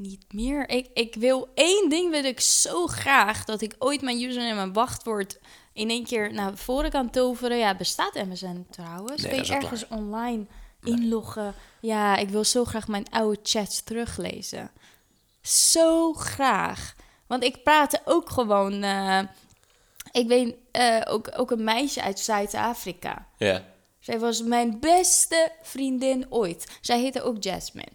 niet meer. Ik, ik wil één ding wil ik zo graag dat ik ooit mijn username en mijn wachtwoord in één keer naar voren kan toveren. Ja, bestaat MSN trouwens? Nee, Kun je ergens online inloggen? Ja, ik wil zo graag mijn oude chats teruglezen. Zo graag. Want ik praatte ook gewoon. eh, ik weet eh, ook, ook een meisje uit Zuid-Afrika. Ja. Zij was mijn beste vriendin ooit. Zij heette ook Jasmine.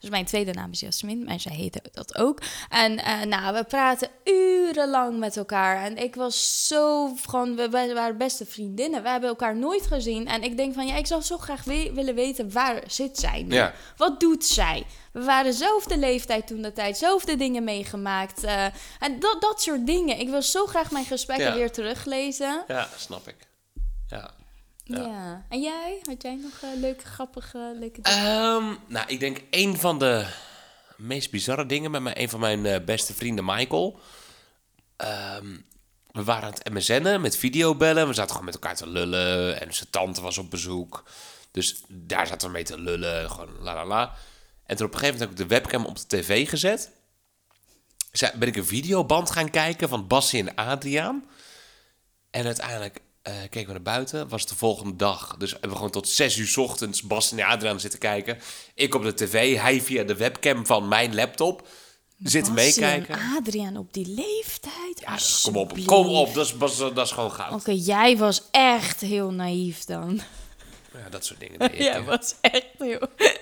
Dus mijn tweede naam is Jasmine, en zij heette dat ook. En eh, nou, we praten urenlang met elkaar. En ik was zo gewoon, we, we waren beste vriendinnen. We hebben elkaar nooit gezien. En ik denk van, ja, ik zou zo graag we- willen weten, waar zit zij nu? Ja. Wat doet zij? We waren dezelfde leeftijd toen de tijd, zelfde dingen meegemaakt. eh, en dat, dat soort dingen. Ik wil zo graag mijn gesprekken Ja. weer teruglezen. Ja, snap ik. Ja. Ja. En jij? Had jij nog eh, leuke, grappige, leuke dingen? Ehm, nou, ik denk een van de meest bizarre dingen met mijn, een van mijn eh, beste vrienden, Michael. Ehm, we waren aan het MSN'en met videobellen. We zaten gewoon met elkaar te lullen. En zijn tante was op bezoek. Dus daar zaten we mee te lullen. Gewoon la la la. En toen op een gegeven moment heb ik de webcam op de tv gezet. Ben ik een videoband gaan kijken van Bassie en Adriaan. En uiteindelijk eh, keken we naar buiten. Was het de volgende dag. Dus hebben we gewoon tot zes uur 's ochtends Bas en Adriaan zitten kijken. Ik op de tv, hij via de webcam van mijn laptop zitten meekijken. Adriaan op die leeftijd? Ja, kom op, kom op. Dat is, dat is, dat is gewoon goud. Oké, jij was echt heel naïef dan. Ja, dat soort dingen. Jij hè. was echt heel...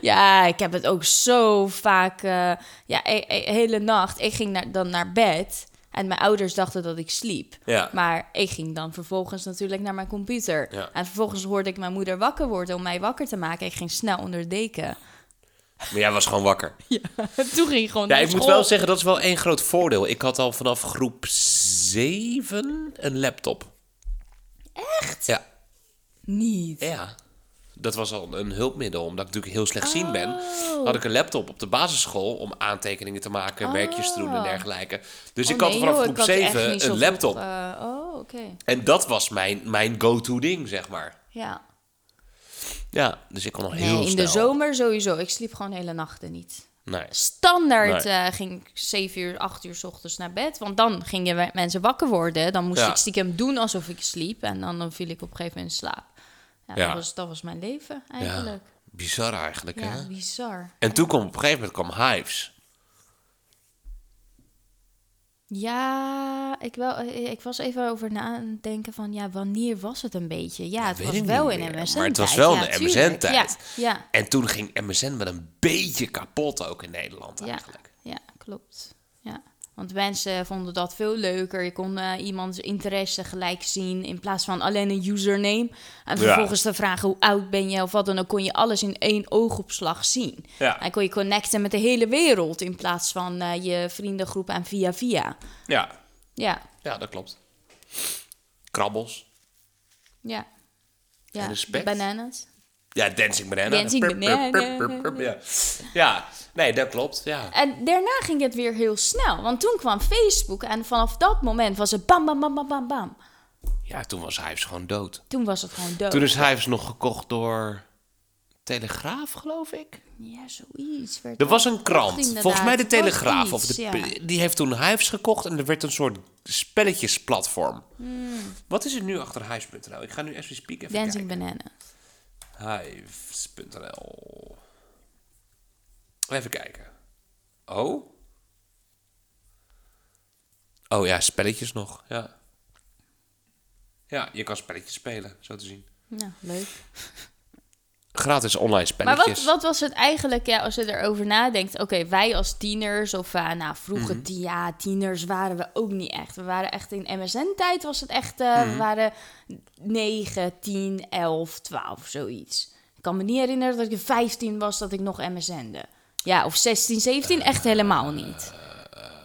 Ja, ik heb het ook zo vaak... eh, ja, e- e- hele nacht. Ik ging naar, dan naar bed... En mijn ouders dachten dat ik sliep. Ja. Maar ik ging dan vervolgens natuurlijk naar mijn computer. Ja. En vervolgens hoorde ik mijn moeder wakker worden om mij wakker te maken. Ik ging snel onder de deken. Maar jij was gewoon wakker. Toen ging ik gewoon Ja, ik moet wel zeggen, dat is wel één groot voordeel. Ik had al vanaf groep 7 een laptop. Echt? Ja. Niet. Ja. Dat was al een hulpmiddel, omdat ik natuurlijk heel slechtziend ben. Oh. Had ik een laptop op de basisschool om aantekeningen te maken, werkjes te doen en dergelijke. Dus Oh, ik had nee, vanaf joh, groep ik had echt 7 niet een laptop. eh, oh, oké. En dat was mijn, mijn go-to ding, zeg maar. Ja. Ja, dus ik kon nog heel in snel. de zomer sowieso. Ik sliep gewoon hele nachten niet. Nee. Standaard Nee. eh, ging ik 7 uur, 8 uur s ochtends naar bed. Want dan gingen mensen wakker worden. Dan moest Ja. ik stiekem doen alsof ik sliep. En dan, dan viel ik op een gegeven moment in slaap. Ja, Ja. Dat, was, dat was mijn leven Ja, eigenlijk. bizar eigenlijk, Ja, hè? bizar. En toen kwam op een gegeven moment kwam Hives. Ja, ik, wel, eh, ik was even over nadenken van, ja, wanneer was het een beetje? Ja, het was wel in MSN maar het was wel ja, een. MSN-tijd. Ja, ja, En toen ging MSN wel een beetje kapot ook in Nederland ja, eigenlijk. ja, klopt. Ja. Want mensen vonden dat veel leuker. Je kon eh, iemands interesse gelijk zien in plaats van alleen een username. En Ja. vervolgens te vragen hoe oud ben je of wat dan ook, kon je alles in één oogopslag zien. Ja. En kon je connecten met de hele wereld in plaats van eh, je vriendengroep en via via. Ja, Ja, ja dat klopt. Krabbels. ja. Ja, bananas. Ja, Dancing Banana. Dancing Banana. Ja. ja, nee, dat klopt. Ja. En daarna ging het weer heel snel. Want toen kwam Facebook en vanaf dat moment was het bam, bam, bam, bam, bam, bam. ja, toen was Hives gewoon dood. Toen was het gewoon dood. Toen is Hives nog gekocht door Telegraaf, geloof ik. Ja, zoiets. werd Er was een krant, volgens mij de Telegraaf. Of de, ja. Die heeft toen Hives gekocht en er werd een soort spelletjesplatform. Hmm. Wat is er nu achter Hives.nl? Ik ga nu even speak even Dancing kijken. Banana. Hives.nl Even kijken. Oh? Oh ja, spelletjes nog, ja. Ja, je kan spelletjes spelen, zo te zien. Nou, leuk. Gratis online Maar spelletjes. wat, wat was het eigenlijk, ja, als je erover nadenkt? Oké, wij als tieners, of uh, nou, vroeger, ti- ja, tieners waren we ook niet echt. We waren echt in MSN-tijd, was het echt, uh, we waren 9, 10, 11, 12, zoiets. Ik kan me niet herinneren dat ik 15 was dat ik nog MSN'de. Ja, of 16, 17, echt helemaal niet.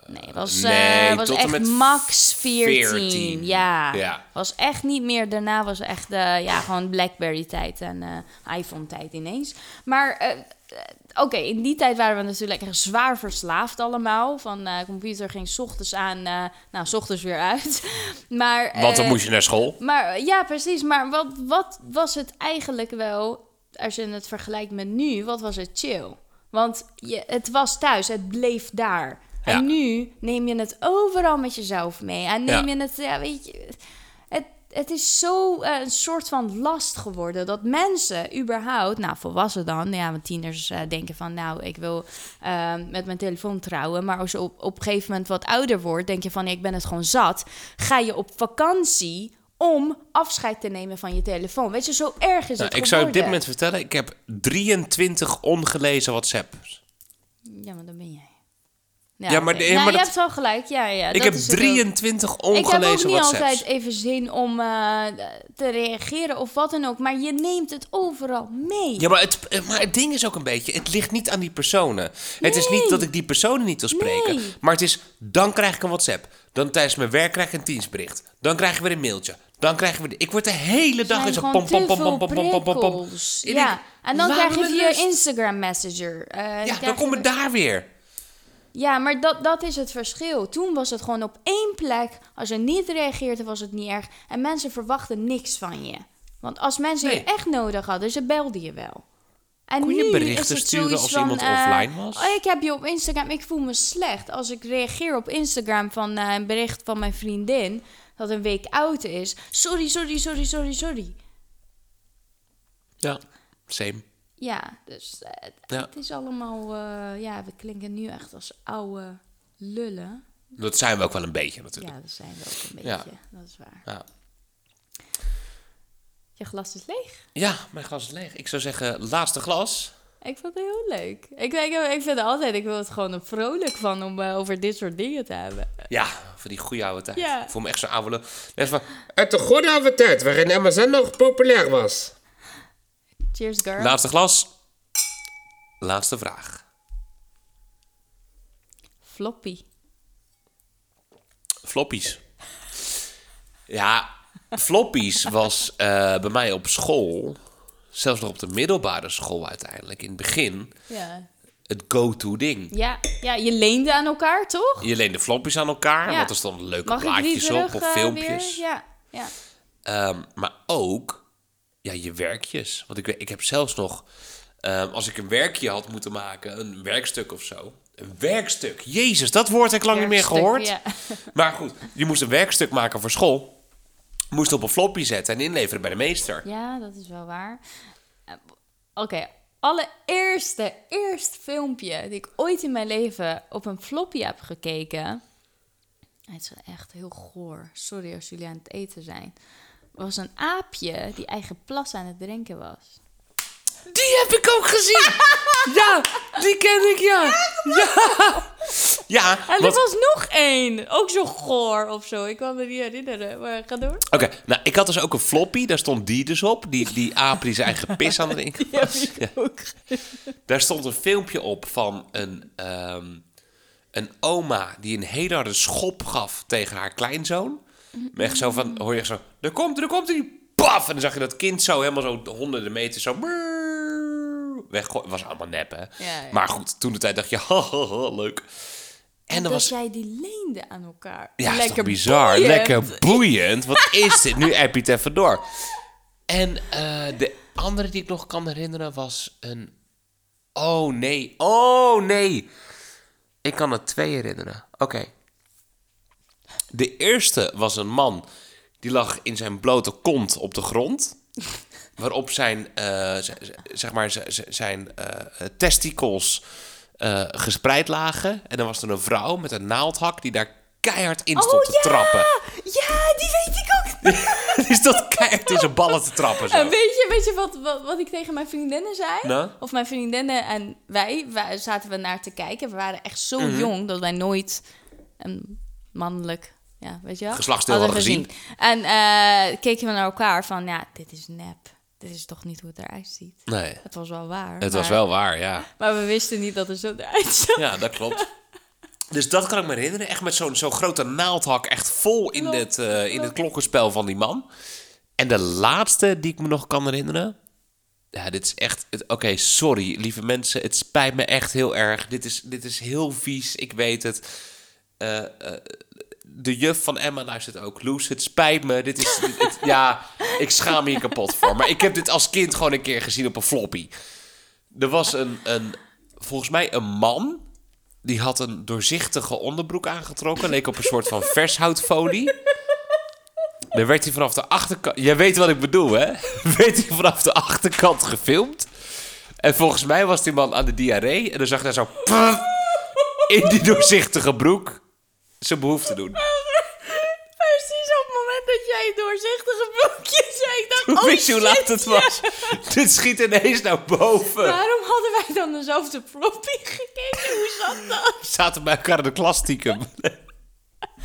Nee, het was, eh, was tot en echt met max 14. 14. Ja. Ja. Was echt niet meer. Daarna was echt eh, ja, gewoon Blackberry-tijd en eh, iPhone-tijd ineens. Maar eh, oké, in die tijd waren we natuurlijk echt zwaar verslaafd allemaal. Van computer ging 's ochtends aan, nou, 's ochtends weer uit. maar, Want dan moest je naar school. maar ja, precies. Maar wat, wat was het eigenlijk wel, als je het vergelijkt met nu, wat was het chill? Want je, het was thuis, het bleef daar. Ja. En nu neem je het overal met jezelf mee. En neem Ja. je het, ja, weet je, het, het is zo eh, een soort van last geworden dat mensen überhaupt, nou volwassen dan, ja, want tieners eh, denken van, nou, ik wil eh, met mijn telefoon trouwen. Maar als je op, op een gegeven moment wat ouder wordt, denk je van, ik ben het gewoon zat. Ga je op vakantie om afscheid te nemen van je telefoon. Weet je, zo erg is Nou, het ik zou op dit moment vertellen, ik heb 23 ongelezen WhatsApps. Ja, maar dan ben jij. Ja, maar de- Nou, maar je hebt wel gelijk. Ja, ja, ik dat heb is het ook. 23 Ik heb ook ongelezen niet WhatsApps. altijd even zin om eh, te reageren of wat dan ook. Maar je neemt het overal mee. Ja, maar het, maar het ding is ook een beetje, het ligt niet aan die personen. Het is niet dat ik die personen niet wil spreken. Nee. Maar het is, dan krijg ik een WhatsApp. Dan tijdens mijn werk krijg ik een Teamsbericht. Dan krijgen we een mailtje. Dan krijgen we... de- Ik word de hele dag zijn in zo'n gewoon pom, pom, pom, pom, pom, pom, pom, pom. Ja, denk, en dan laat krijg je via. Instagram Messenger. eh, dan Ja, dan je komen weer- daar weer. Ja, maar dat, dat is het verschil. Toen was het gewoon op één plek. Als je niet reageerde, was het niet erg. En mensen verwachten niks van je. Want als mensen Nee. je echt nodig hadden, ze belden je wel. En Kon je nu berichten is het sturen als van, iemand eh, offline was? Oh, ik heb je op Instagram. Ik voel me slecht. Als ik reageer op Instagram van eh, een bericht van mijn vriendin... dat een week oud is. Sorry, sorry, sorry, sorry, sorry. Ja, same. Ja, dus eh, het, Ja. het is allemaal... eh, ja, we klinken nu echt als oude lullen. Dat zijn we ook wel een beetje natuurlijk. Ja, dat zijn we ook een beetje. Ja. Dat is waar. Ja. Je glas is leeg. ja, mijn glas is leeg. Ik zou zeggen, laatste glas. Ik vond het heel leuk. Ik, ik, ik vind het altijd, ik wil het gewoon vrolijk van om eh, over dit soort dingen te hebben. Ja, voor die goede oude tijd. Ja. Ik voel me echt zo'n oude. Net van, Uit de goede oude tijd waarin MSN nog populair was. Cheers, girl. laatste glas. Laatste vraag. Floppy. Floppies. Ja, floppies was eh, bij mij op school, zelfs nog op de middelbare school uiteindelijk, in het begin, Ja. het go-to ding. Ja, ja, je leende aan elkaar, toch? Je leende floppies aan elkaar, Ja. want er stonden leuke Mag plaatjes op of eh, filmpjes. weer? Ja, ja. Ehm, maar ook ja, je werkjes. Want ik, weet- ik heb zelfs nog, ehm, als ik een werkje had moeten maken, een werkstuk of zo. Een werkstuk. Jezus, dat woord heb ik lang niet meer gehoord. ja. Maar goed, je moest een werkstuk maken voor school. Moest op een floppy zetten en inleveren bij de meester. Ja, dat is wel waar. Eh, Oké, allereerste, eerste filmpje die ik ooit in mijn leven op een floppy heb gekeken, Het is echt heel goor. Sorry als jullie aan het eten zijn. Was een aapje die eigen plas aan het drinken was. Die heb ik ook gezien! ja, die ken ik, ja. Ja, ja En er was nog één. Ook zo goor of zo. Ik kan me niet herinneren. Maar ga door. Oké, nou, ik had dus ook een floppy. Daar stond die dus op. Die, die aap die zijn eigen pis aan het drinken was. Ja. ook. Daar stond een filmpje op van een, ehm, een oma die een hele harde schop gaf tegen haar kleinzoon. Maar echt zo van, hoor je echt zo, daar komt er, komt er, paf! En dan zag je dat kind zo helemaal zo honderden meters zo weggooien. Was allemaal nep, hè? Ja, ja. Maar goed, toen de tijd dacht je, haha, leuk. En En dan dat was... jij die leende aan elkaar. Ja, is Lekker toch bizar. boeiend. Lekker boeiend. Wat is dit? Nu app je het even door. En eh, de andere die ik nog kan herinneren was een... Oh nee, oh nee. Ik kan er twee herinneren. Oké. De eerste was een man die lag in zijn blote kont op de grond. Waarop zijn, eh, zeg maar, zijn eh, testicles eh, gespreid lagen. En dan was er een vrouw met een naaldhak die daar keihard in stond Oh, te trappen. Ja, die weet ik ook. Die stond keihard in zijn ballen te trappen zo. Weet je, weet je wat, wat, wat ik tegen mijn vriendinnen zei? Nou? Of mijn vriendinnen en wij, wij zaten we naar te kijken. We waren echt zo Mhm. jong dat wij nooit een mannelijk, ja, weet je wel? Geslachtsdeel hadden hadden En eh, keken we naar elkaar van, ja, dit is nep. Dit is toch niet hoe het eruit ziet. Nee, Het was wel waar. het was wel waar, ja. Maar we wisten niet dat het zo eruit zag. Ja, dat klopt. Dus dat kan ik me herinneren. Echt met zo'n zo'n grote naaldhak. Echt vol in, Klopt, het, eh, in het klokkenspel van die man. En de laatste die ik me nog kan herinneren. Ja, dit is echt... het- Oké, sorry, lieve mensen. Het spijt me echt heel erg. Dit is, dit is heel vies, ik weet het. Eh, de juf van Emma luistert ook. Loes, het spijt me. Dit is... ja, ik schaam me hier kapot voor. Maar ik heb dit als kind gewoon een keer gezien op een floppy. Er was een, een volgens mij een man. Die had een doorzichtige onderbroek aangetrokken. Leek op een soort van vershoutfolie. Dan werd hij vanaf de achterkant... Jij weet wat ik bedoel, hè? Werd hij vanaf de achterkant gefilmd. En volgens mij was die man aan de diarree. En dan zag hij zo... in die doorzichtige broek zijn behoefte doen. Doorzichtige broekje zei, ik dacht, Hoe oh wist je hoe laat shit, het ja. was? Dit schiet ineens naar boven. Waarom hadden wij dan dezelfde floppy gekeken? Hoe zat dat? Zaten bij elkaar in de klas stiekem.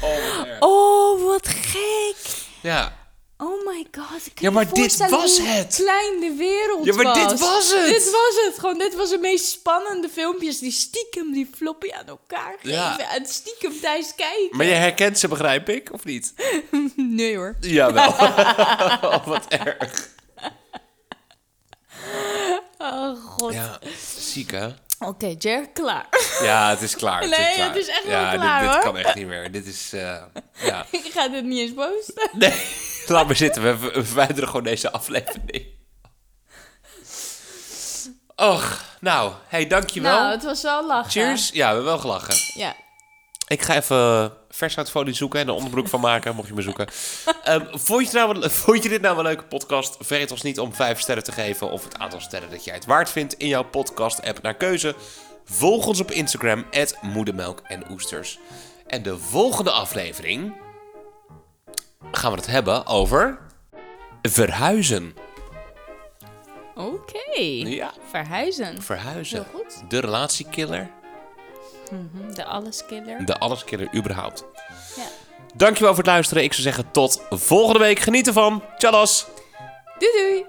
Oh. Oh, wat gek. Ja. Oh my god. Ik kan Ja, je maar dit was hoe het. klein de wereld Ja, maar was. dit was het. Dit was het. Gewoon, dit was de meest spannende filmpjes die stiekem die floppy aan elkaar geven. Ja. En stiekem thuis kijken. Maar je herkent ze, begrijp ik, of niet? Nee hoor. Jawel. oh, wat erg. Oh god. Ja, ziek hè? Oké, Jer, klaar. Ja, het is klaar. Nee, klaar. het is echt wel ja, klaar, dit, dit hoor. kan echt niet meer. Dit is, eh, ja. ik ga dit niet eens posten. Nee, laat maar zitten. We verwijderen gewoon deze aflevering. Och, nou, hey, dankjewel. Nou, het was wel lachen. Cheers. Ja, we hebben wel gelachen. Ja. Ik ga even vershoutfolie zoeken en een onderbroek van maken, mocht je me zoeken. Ehm, vond, je nou, wel- vond je dit nou een leuke podcast? Vergeet ons niet om 5 sterren te geven of het aantal sterren dat jij het waard vindt in jouw podcast-app naar keuze. Volg ons op Instagram, moedermelk en oesters. En de volgende aflevering gaan we het hebben over verhuizen. Oké. Ja, Verhuizen. verhuizen. Heel goed. De relatiekiller, De alleskiller. de alleskiller überhaupt. Ja. Dankjewel voor het luisteren. Ik zou zeggen tot volgende week. Geniet ervan. Tjallas! Doei doei.